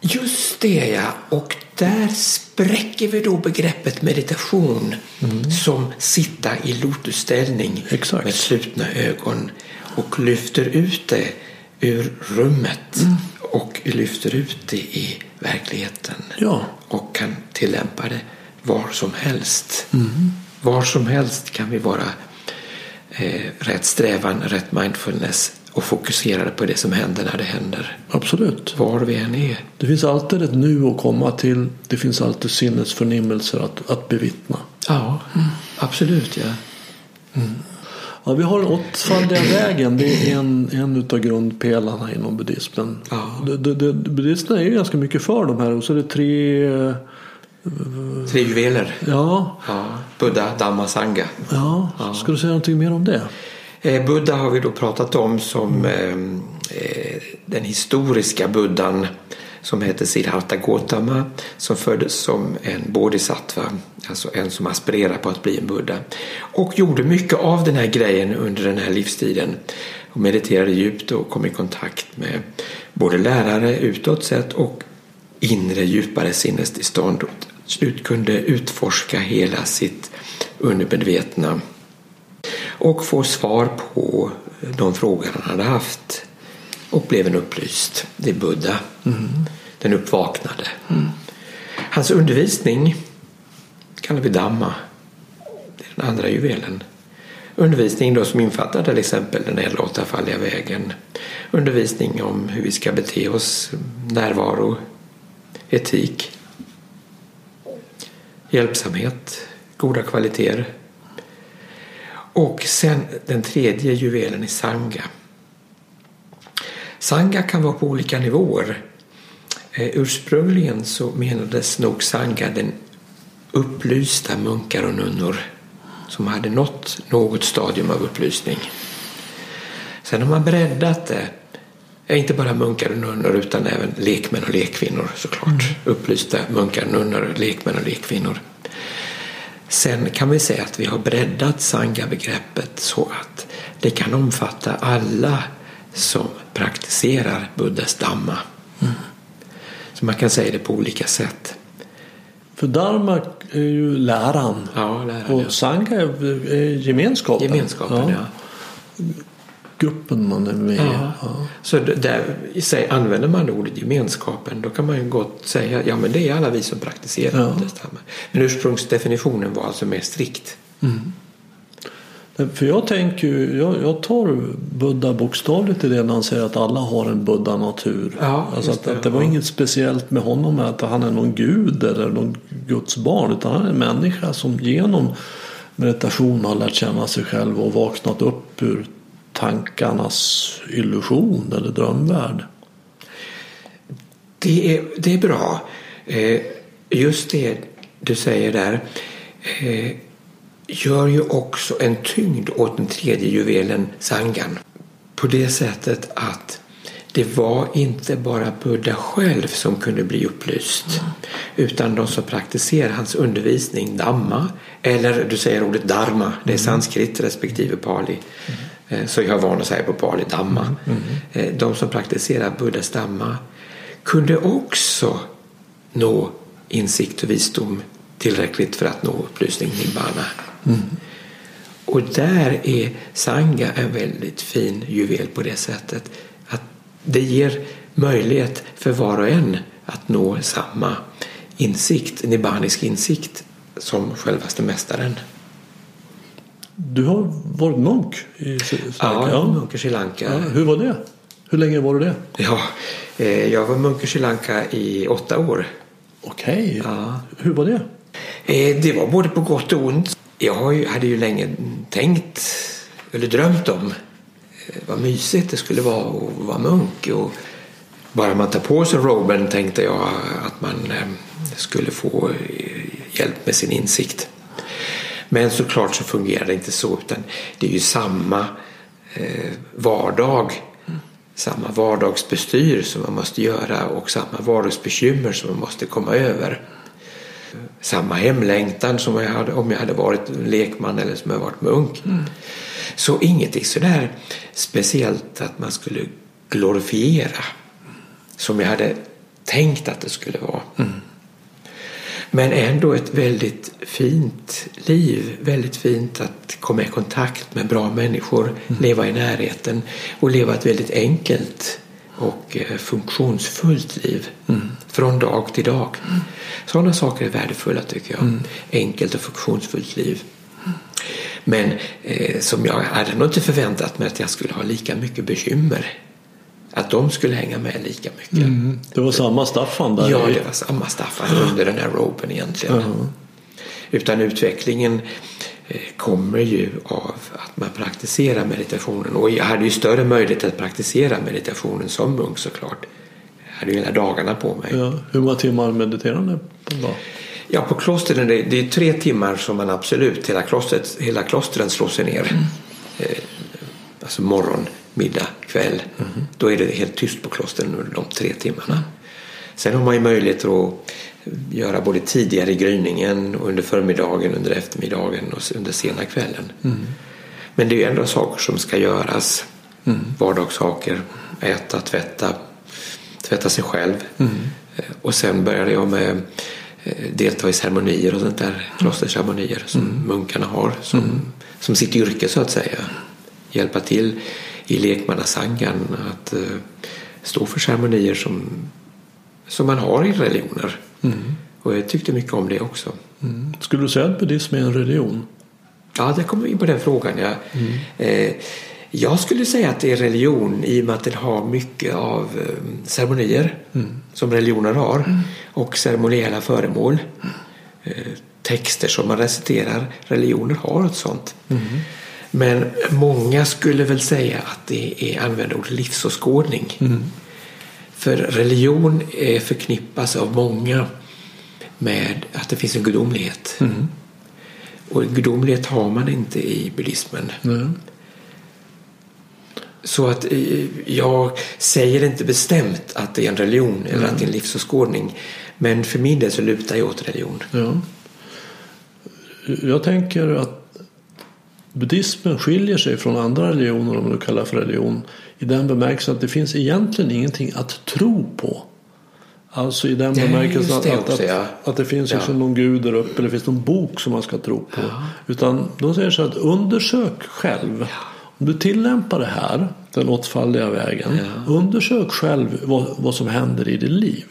Just det ja. Och där spräcker vi då begreppet meditation mm. som sitta i lotusställning Exakt. med slutna ögon och lyfter ut det ur rummet mm. och lyfter ut det i verkligheten ja. och kan tillämpa det var som helst. Mm. Var som helst kan vi vara eh, rätt strävan, rätt mindfulness och fokuserade på det som händer när det händer. Absolut. Var vi än är. Det finns alltid ett nu att komma till. Det finns alltid sinnesförnimmelser att, att bevittna. Ja, mm. absolut. Ja. Mm. Ja, vi har den åttfaldiga vägen. Det är en, en av grundpelarna inom buddhismen. Ja. Det, det, buddhisterna är ju ganska mycket för de här. Och så är det tre... Tre juveler. Ja. ja. Buddha, Dhamma, Sangha. Ja. ja. Ska du säga någonting mer om det? Eh, Buddha har vi då pratat om som eh, eh, den historiska buddhan som heter Siddhartha Gautama som föddes som en bodhisattva, alltså en som aspirerar på att bli en buddha. Och gjorde mycket av den här grejen under den här livstiden och mediterade djupt och kom i kontakt med både lärare utåt sett och inre djupare sinnestillstånd och slut kunde utforska hela sitt undermedvetna och få svar på de frågor han hade haft och blev en upplyst. Det är Buddha. Mm. Den uppvaknade. Mm. Hans undervisning kallar vi Dhamma. Det är den andra juvelen. Undervisning då som infattar till exempel den elva åttafaldiga vägen. Undervisning om hur vi ska bete oss, närvaro, etik, hjälpsamhet, goda kvaliteter. Och sen den tredje juvelen är Sangha. Sangha kan vara på olika nivåer. Eh, ursprungligen så menades nog Sangha den upplysta munkar och nunnor som hade nått något stadium av upplysning. Sen har man breddat det. Inte bara munkar och nunnor utan även lekmän och lekkvinnor såklart. Mm. Upplysta munkar, nunnor, lekmän och lekkvinnor. Sen kan vi säga att vi har breddat sangha-begreppet så att det kan omfatta alla som praktiserar Buddhas Dhamma. Mm. Så man kan säga det på olika sätt. För Dharma är ju läran. Ja, läran och ja. Sangha är, gemenskapen. Gemenskapen, ja. ja. Gruppen man är med i. Ja. Ja. Så där sig använder man ordet gemenskapen då kan man ju gott säga ja men det är alla vi som praktiserar Ja. Dhamma. Men ursprungsdefinitionen var alltså mer strikt. Mm. För jag tänker ju, jag, jag tar Buddha bokstavligt i det när han säger att alla har en Buddha-natur. Ja, alltså att, det, att det var ja. inget speciellt med honom att han är någon gud eller någon Guds barn. Utan han är en människa som genom meditation har lärt känna sig själv och vaknat upp ur tankarnas illusion eller drömvärld. Det är, det är bra. Eh, just det du säger där eh, gör ju också en tyngd åt den tredje juvelen Sangan. På det sättet att det var inte bara Buddha själv som kunde bli upplyst utan de som praktiserar hans undervisning, Dhamma, eller du säger ordet Dharma, det är sanskrit respektive pali. Eh, Så jag är van att säga på pali Dhamma. Eh, De som praktiserar Buddhas Dhamma kunde också nå insikt och visdom tillräckligt för att nå upplysning nibbana. Och där är Sangha en väldigt fin juvel på det sättet att det ger möjlighet för var och en att nå samma insikt, nibbanisk insikt som självaste mästaren. Du har varit munk i Sri Lanka? Ja, munk i Sri Lanka. Ja, hur var det? Hur länge var du det? Ja, eh, jag var munk i Sri Lanka i åtta år. Okej. Ja. Hur var det? Eh, Det var både på gott och ont. Jag hade ju länge tänkt eller drömt om eh, vad mysigt det skulle vara att vara munk. Och bara man tar på sig roben tänkte jag att man skulle få hjälp med sin insikt. Men såklart så fungerar det inte så utan det är ju samma eh, vardag samma vardagsbestyr som man måste göra och samma vardagsbekymmer som man måste komma över. samma hemlängtan som jag hade om jag hade varit lekman eller som jag varit munk. Så ingenting sådär speciellt att man skulle glorifiera som jag hade tänkt att det skulle vara. Men ändå ett väldigt fint liv. Väldigt fint att komma i kontakt med bra människor, leva i närheten och leva ett väldigt enkelt och eh, funktionsfullt liv från dag till dag. Sådana saker är värdefulla tycker jag. Enkelt och funktionsfullt liv. Men eh, som jag hade nog inte förväntat mig att jag skulle ha lika mycket bekymmer. Att de skulle hänga med lika mycket. Mm. Det var samma Staffan där? Ja, det var samma Staffan under den här ropen egentligen. Ja. Utan utvecklingen eh, kommer ju av att man praktiserar meditationen. Och jag hade ju större möjlighet att praktisera meditationen som munk såklart. Jag hade ju hela dagarna på mig. Ja. Hur många timmar mediterar ni på dag? Ja, på klostren det, det är tre timmar som man absolut, hela, klostret, hela klostren slår sig ner. Eh, alltså morgon, middag, kväll. Då är det helt tyst på klostren under de tre timmarna. Sen har man ju möjlighet att göra både tidigare i gryningen och under förmiddagen, under eftermiddagen och under sena kvällen. Men det är ju ändå saker som ska göras. Vardagssaker. Äta, tvätta, tvätta sig själv. Eh, Och sen började jag med eh, delta i ceremonier och sånt där. Klosterceremonier som munkarna har som, som sitt yrke så att säga. Hjälpa till i lekmannasangan att eh, stå för ceremonier som, som man har i religioner. Och jag tyckte mycket om det också. Mm. Skulle du säga att buddhism är en religion? Ja, där kommer vi in på den frågan. Ja. Eh, jag skulle säga att det är religion i och med att den har mycket av eh, ceremonier som religioner har och ceremoniella föremål. Eh, texter som man reciterar. Religioner har ett sånt. Men många skulle väl säga att det är använder ordet livsåskådning. För religion är förknippas av många med att det finns en gudomlighet. Och gudomlighet har man inte i buddhismen. Nej. Så att eh, jag säger inte bestämt att det är en religion eller att det är en livsåskådning. Men för min del så lutar jag åt religion. Ja. Jag tänker att buddhismen skiljer sig från andra religioner, om du kallar för religion, i den bemärkelsen att det finns egentligen ingenting att tro på. Alltså i den bemärkelsen att, också, att, ja. att det finns Ja. liksom någon gud där uppe, eller finns någon bok som man ska tro på. Utan de säger så att undersök själv. Om du tillämpar det här, den åttfaldiga vägen, undersök själv vad, vad som händer i ditt liv.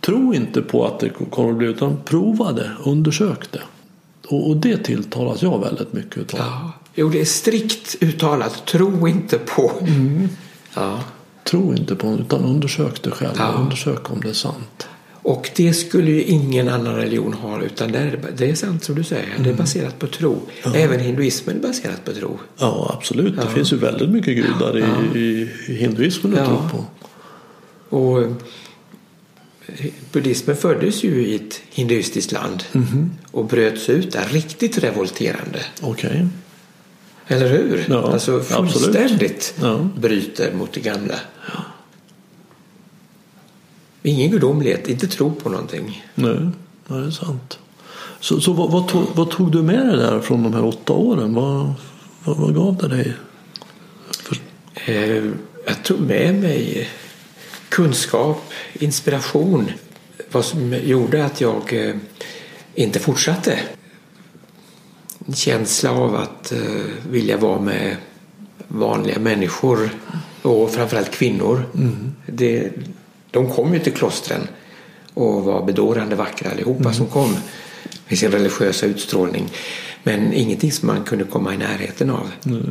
Tro inte på att det kommer att bli, utan prova det, undersök det. Och, och det tilltalas jag väldigt mycket utav. Ja. Jo, det är strikt uttalat. Tro inte på. Ja. Tro inte på utan undersök det själv. Ja. Undersök om det är sant. Och det skulle ju ingen annan religion ha utan det är, det är sant som du säger. Det är baserat på tro. Även hinduismen är baserat på tro. Ja, absolut. Det finns ju väldigt mycket gudar i, i, hinduismen att Ja. tro på. Och eh, buddhismen föddes ju i ett hinduistiskt land och bröts ut där riktigt revolterande. Okej. Eller hur? Ja, alltså fullständigt Ja. bryter mot det gamla. Ingen gudomlighet, inte tro på någonting. Nej, ja, det är sant. Så, så vad, vad, tog, vad tog du med dig där från de här åtta åren? Vad, vad, vad gav det dig? För, Eh, Jag tog med mig kunskap, inspiration. Vad som gjorde att jag eh, inte fortsatte. En känsla av att eh, vilja vara med vanliga människor och framförallt kvinnor. Det, de kom ju till klostren och var bedårande vackra allihopa som kom med sin religiösa utstrålning. Men ingenting som man kunde komma i närheten av. nej.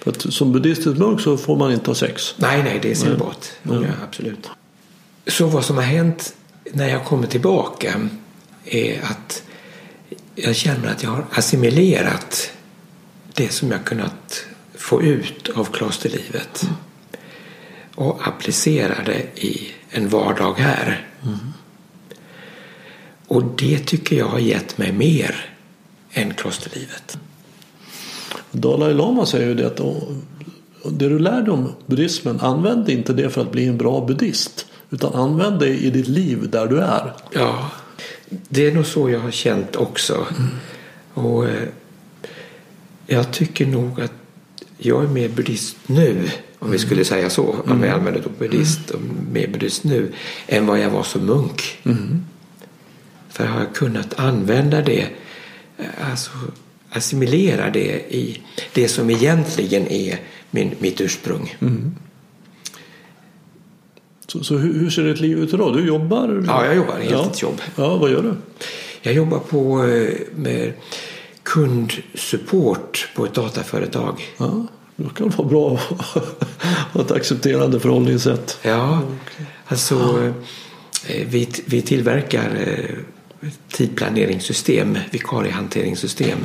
för att som buddhistisk munk så får man inte ha sex. Nej, nej, det är celibat. Ja, absolut. Så vad som har hänt när jag kommer tillbaka är att jag känner att jag har assimilerat det som jag kunnat få ut av klosterlivet och applicerar det i en vardag här. Och det tycker jag har gett mig mer än klosterlivet. Dalai Lama säger ju det att det du lär dig om buddhismen, använd inte det för att bli en bra buddhist. Utan använd det i ditt liv där du är. Ja, det är nog så jag har känt också. Och eh, jag tycker nog att jag är mer buddhist nu, om vi skulle säga så, om vi använder då buddhist, och mer buddhist nu, än vad jag var som munk. För har jag kunnat använda det, eh, alltså assimilera det i det som egentligen är min, mitt ursprung. Så, så hur, hur ser ditt liv ut idag? Du jobbar? Ja, jag jobbar heltidsjobb. Ja. ja, vad gör du? Jag jobbar på eh, med kundsupport på ett dataföretag. Ja, då kan det vara bra att ha ett accepterande förhållningssätt. Ja, alltså eh, vi, vi tillverkar eh, tidplaneringssystem, vikariehanteringssystem.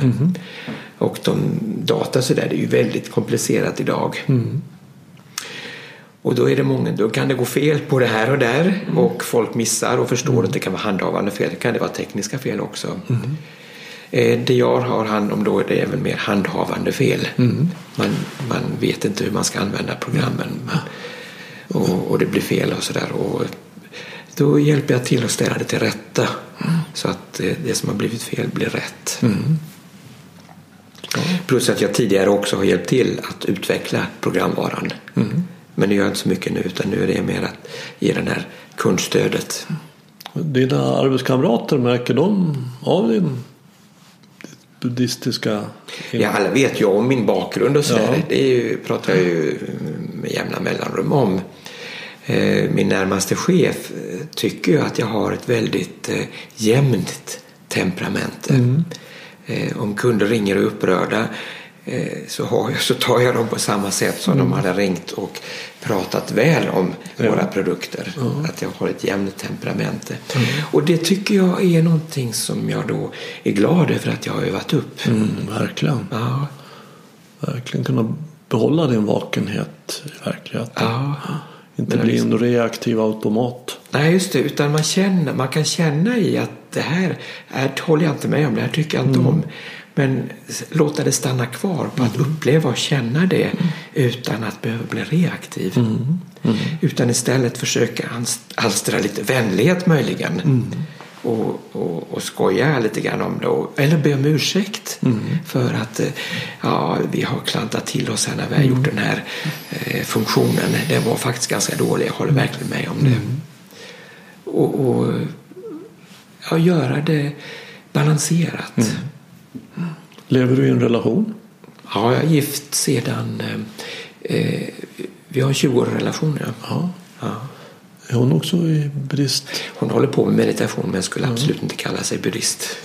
Och de data så där, det är ju väldigt komplicerat idag. Och då, är det många, då kan det gå fel på det här och där och folk missar och förstår att det kan vara handhavande fel. Det kan det vara tekniska fel också. Eh, Det jag har hand om då är det även mer handhavande fel. Man, man vet inte hur man ska använda programmen och, och det blir fel och sådär. Då hjälper jag till att ställa det till rätta så att eh, det som har blivit fel blir rätt. Plus att jag tidigare också har hjälpt till att utveckla programvaran. Men det gör jag inte så mycket nu utan nu är det mer att ge den här kundstödet. Dina arbetskamrater, märker de av din buddhistiska... Ja, alla vet ju om min bakgrund och sådär. Ja. Det ju, pratar jag ju med jämna mellanrum om. Eh, Min närmaste chef eh, tycker ju att jag har ett väldigt eh, jämnt temperament. Eh, Om kunder ringer och är upprörda så, jag, så tar jag dem på samma sätt som de hade ringt och pratat väl om våra produkter. Att jag har ett jämnt temperament. Och det tycker jag är någonting som jag då är glad över att jag har övat upp. Mm, verkligen. Ja, Verkligen kunna behålla din vakenhet i verkligheten. ja. Inte bli en reaktiv automat. Nej, just det. Utan man, känner, man kan känna i att det här, här håller jag inte med om, det här tycker jag inte om. Men låta det stanna kvar på att uppleva och känna det utan att behöva bli reaktiv. Utan istället försöka alstra lite vänlighet möjligen. Och, och, och skoja lite grann om det. Eller be om ursäkt för att eh, ja, vi har klantat till oss här när vi har gjort den här eh, funktionen. Den var faktiskt ganska dålig, jag håller verkligen med om det. Och, och ja, göra det balanserat. Lever du i en relation? Ja, jag är gift sedan... Eh, eh, vi har en 20-årig relation. Ja. Ja. Ja. Är hon också i buddhist? Hon håller på med meditation men skulle absolut inte kalla sig buddhist.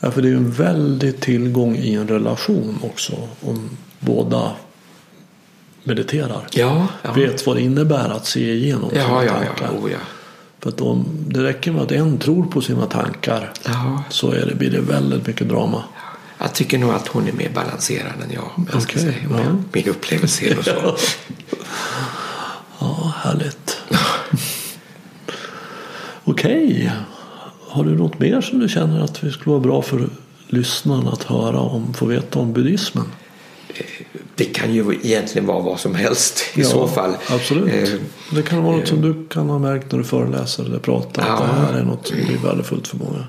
Ja, för det är ju en väldig tillgång i en relation också. Om båda mediterar. Ja, ja. Vet vad det innebär att se igenom Ja, sina ja, tankar. ja. Oh, ja. För att om det räcker med att en tror på sina tankar ja. så är det, blir det väldigt mycket drama. Jag tycker nog att hon är mer balanserad än jag. Jag Okej, säga. ja. Min- Min upplevelse är så. Ja, härligt. Okej. Har du något mer som du känner att det skulle vara bra för lyssnarna att höra om, få veta om buddhismen? Det kan ju egentligen vara vad som helst i Ja, så fall. Absolut. Eh, det kan vara något som du kan ha märkt när du föreläser eller pratar. Att Ja. det här är något som blir värdefullt för många.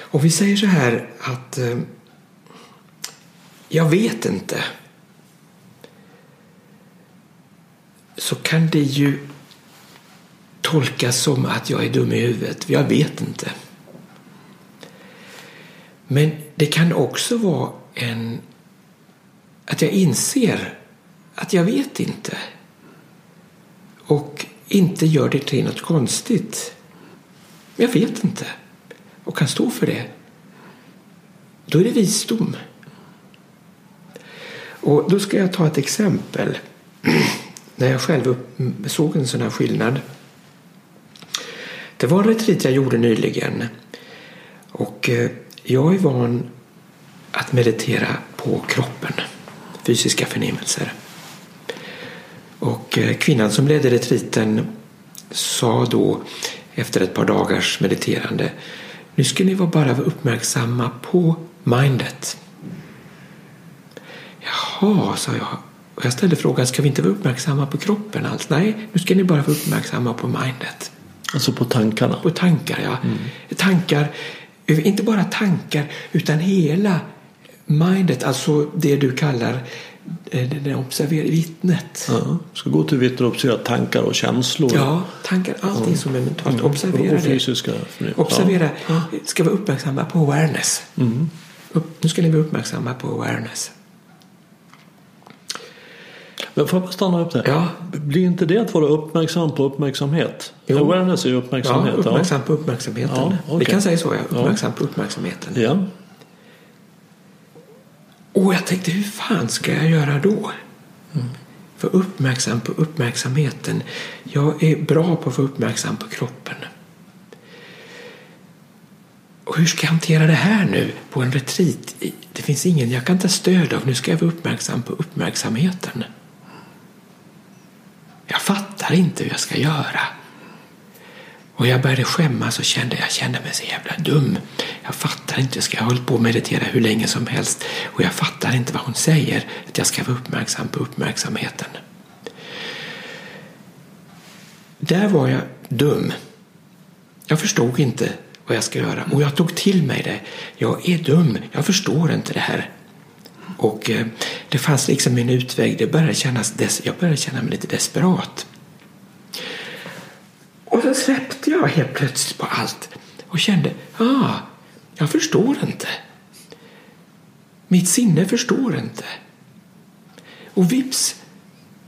Och vi säger så här att eh, jag vet inte. Så kan det ju tolkas som att jag är dum i huvudet. Jag vet inte. Men det kan också vara en att jag inser att jag vet inte. Och inte gör det till något konstigt. Jag vet inte. Och kan stå för det. Då är det visdom. Och då ska jag ta ett exempel. När jag själv såg en sån här skillnad. Det var en retreat jag gjorde nyligen. Och eh, jag är van att meditera på kroppen. Fysiska förnimmelser. Och eh, kvinnan som ledde retriten sa då efter ett par dagars mediterande nu ska ni vara bara vara uppmärksamma på mindet. Jaha, sa jag. Och jag ställde frågan, ska vi inte vara uppmärksamma på kroppen alls? Nej, nu ska ni bara vara uppmärksamma på mindet. Alltså på tankarna? På tankar, ja. Tankar, inte bara tankar utan hela mindet, alltså det du kallar eh, det observerade vittnet. Ja. Ska gå till vitt och observera tankar och känslor. Ja, tankar, allting som är mentalt. Observera och det. fysiska. Observera, ska vara uppmärksamma på awareness. Upp, nu ska ni vara uppmärksamma på awareness. Men får jag bara stanna upp där? Ja. Blir inte det att vara uppmärksam på uppmärksamhet? Jo. Awareness är ju Ja, uppmärksamhet. uppmärksam på uppmärksamheten. Ja, Vi okej. kan säga så, ja. Uppmärksam på uppmärksamheten. Ja. Och jag tänkte, hur fan ska jag göra då? För uppmärksam på uppmärksamheten. Jag är bra på att vara uppmärksam på kroppen. Och hur ska jag hantera det här nu på en retreat? Det finns ingen jag kan ta stöd av. Nu ska jag vara uppmärksam på uppmärksamheten. Jag fattar inte hur jag ska göra. Och jag började skämmas och kände, jag kände mig så jävla dum. Jag fattar inte, jag ska hållit på att meditera hur länge som helst och jag fattar inte vad hon säger, att jag ska vara uppmärksam på uppmärksamheten. Där var jag dum. Jag förstod inte vad jag ska göra och jag tog till mig det. Jag är dum, jag förstår inte det här. Och eh, det fanns liksom en utväg, det började kännas des- jag började känna mig lite desperat. Och så släppte jag helt plötsligt på allt och kände, ah, jag förstår inte. Mitt sinne förstår inte. Och vips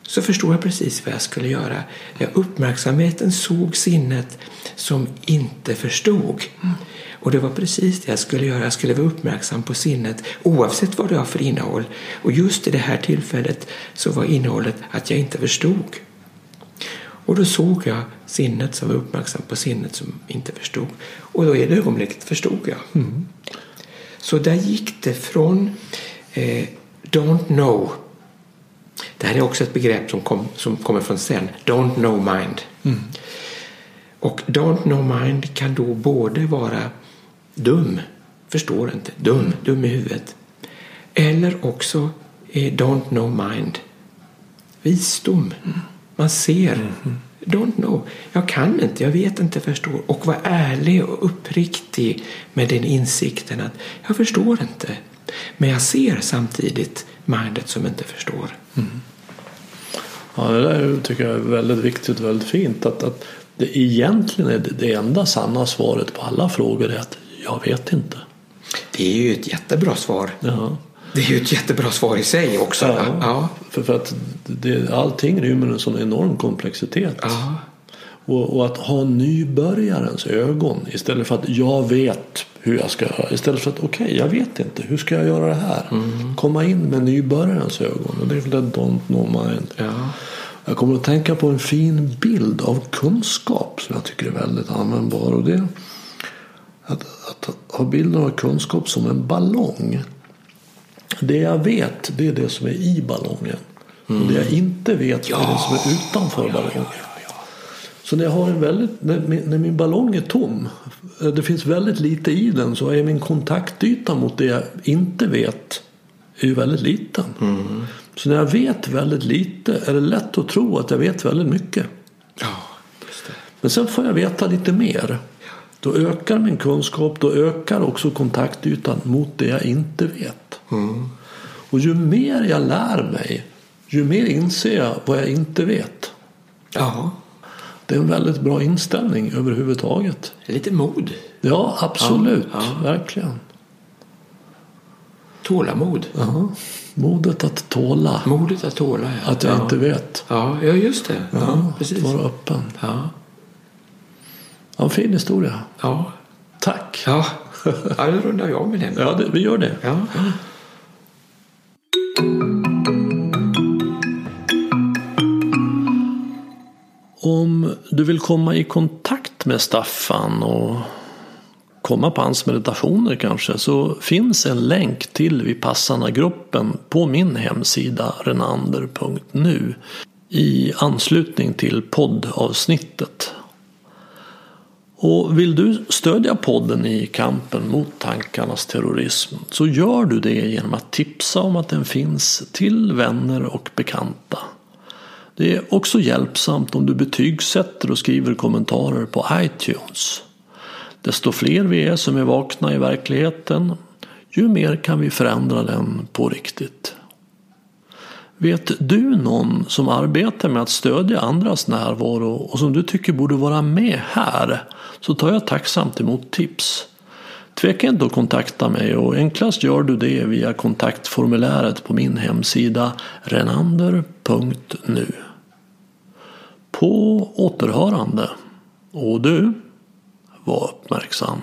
så förstod jag precis vad jag skulle göra. Jag uppmärksamheten såg sinnet som inte förstod. Och det var precis det jag skulle göra. Jag skulle vara uppmärksam på sinnet oavsett vad det har för innehåll. Och just i det här tillfället så var innehållet att jag inte förstod. Och då såg jag sinnet som var uppmärksam på sinnet som inte förstod. Och då i det ögonblicket förstod jag. Så där gick det från eh, don't know. Det här är också ett begrepp som, kom, som kommer från Zen. Don't know mind. Och don't know mind kan då både vara dum, förstår inte, dum, dum i huvudet. Eller också eh, don't know mind, visdom. Man ser. Don't know. Jag kan inte, jag vet inte, förstår. Och var ärlig och uppriktig med den insikten att jag förstår inte. Men jag ser samtidigt mindet som inte förstår. Ja, det där tycker jag är väldigt viktigt och väldigt fint. Att, att det egentligen är det, det enda sanna svaret på alla frågor är att jag vet inte. Det är ju ett jättebra svar. Ja. Det är ju ett jättebra svar i sig också. Ja. ja. För, för att det, allting rymmer en sån enorm komplexitet. ja. Och, och att ha nybörjarens ögon istället för att jag vet hur jag ska göra. Istället för att okej, okay, jag vet inte. Hur ska jag göra det här? Komma in med nybörjarens ögon. Och det är väl det don't know mind. ja. Jag kommer att tänka på en fin bild av kunskap som jag tycker är väldigt användbar. Och det att, att ha bilden av kunskap som en ballong. Det jag vet, det är det som är i ballongen. Och det jag inte vet, är det som är utanför ballongen. Så när jag har en väldigt, när min, när min ballong är tom, eh, det finns väldigt lite i den, så är min kontaktyta mot det jag inte vet är ju väldigt liten. Så när jag vet väldigt lite är det lätt att tro att jag vet väldigt mycket. ja. Men sen får jag veta lite mer. Då ökar min kunskap, då ökar också kontaktytan mot det jag inte vet. Och ju mer jag lär mig, ju mer inser jag vad jag inte vet. Ja. Det är en väldigt bra inställning överhuvudtaget. Lite mod. Ja, absolut. Ja, Verkligen. Tålamod. Ja. Modet att tåla Modet att tåla. Ja. att jag ja. inte vet. Ja, ja just det. Ja, Ja, precis. Vara öppen. Ja. Ja, en fin historia. Ja. Tack. Ja. ja, då rundar jag med den. Ja, det, vi gör det. Ja. Om du vill komma i kontakt med Staffan och komma på hans meditationer kanske så finns en länk till Vipassana-gruppen på min hemsida renander.nu i anslutning till poddavsnittet. Och vill du stödja podden i kampen mot tankarnas terrorism så gör du det genom att tipsa om att den finns till vänner och bekanta. Det är också hjälpsamt om du betygsätter och skriver kommentarer på iTunes. Desto fler vi är som är vakna i verkligheten, ju mer kan vi förändra den på riktigt. Vet du någon som arbetar med att stödja andras närvaro och som du tycker borde vara med här så tar jag tacksamt emot tips. Tveka inte att kontakta mig och enklast gör du det via kontaktformuläret på min hemsida renander.nu. På återhörande. Och du, var uppmärksam.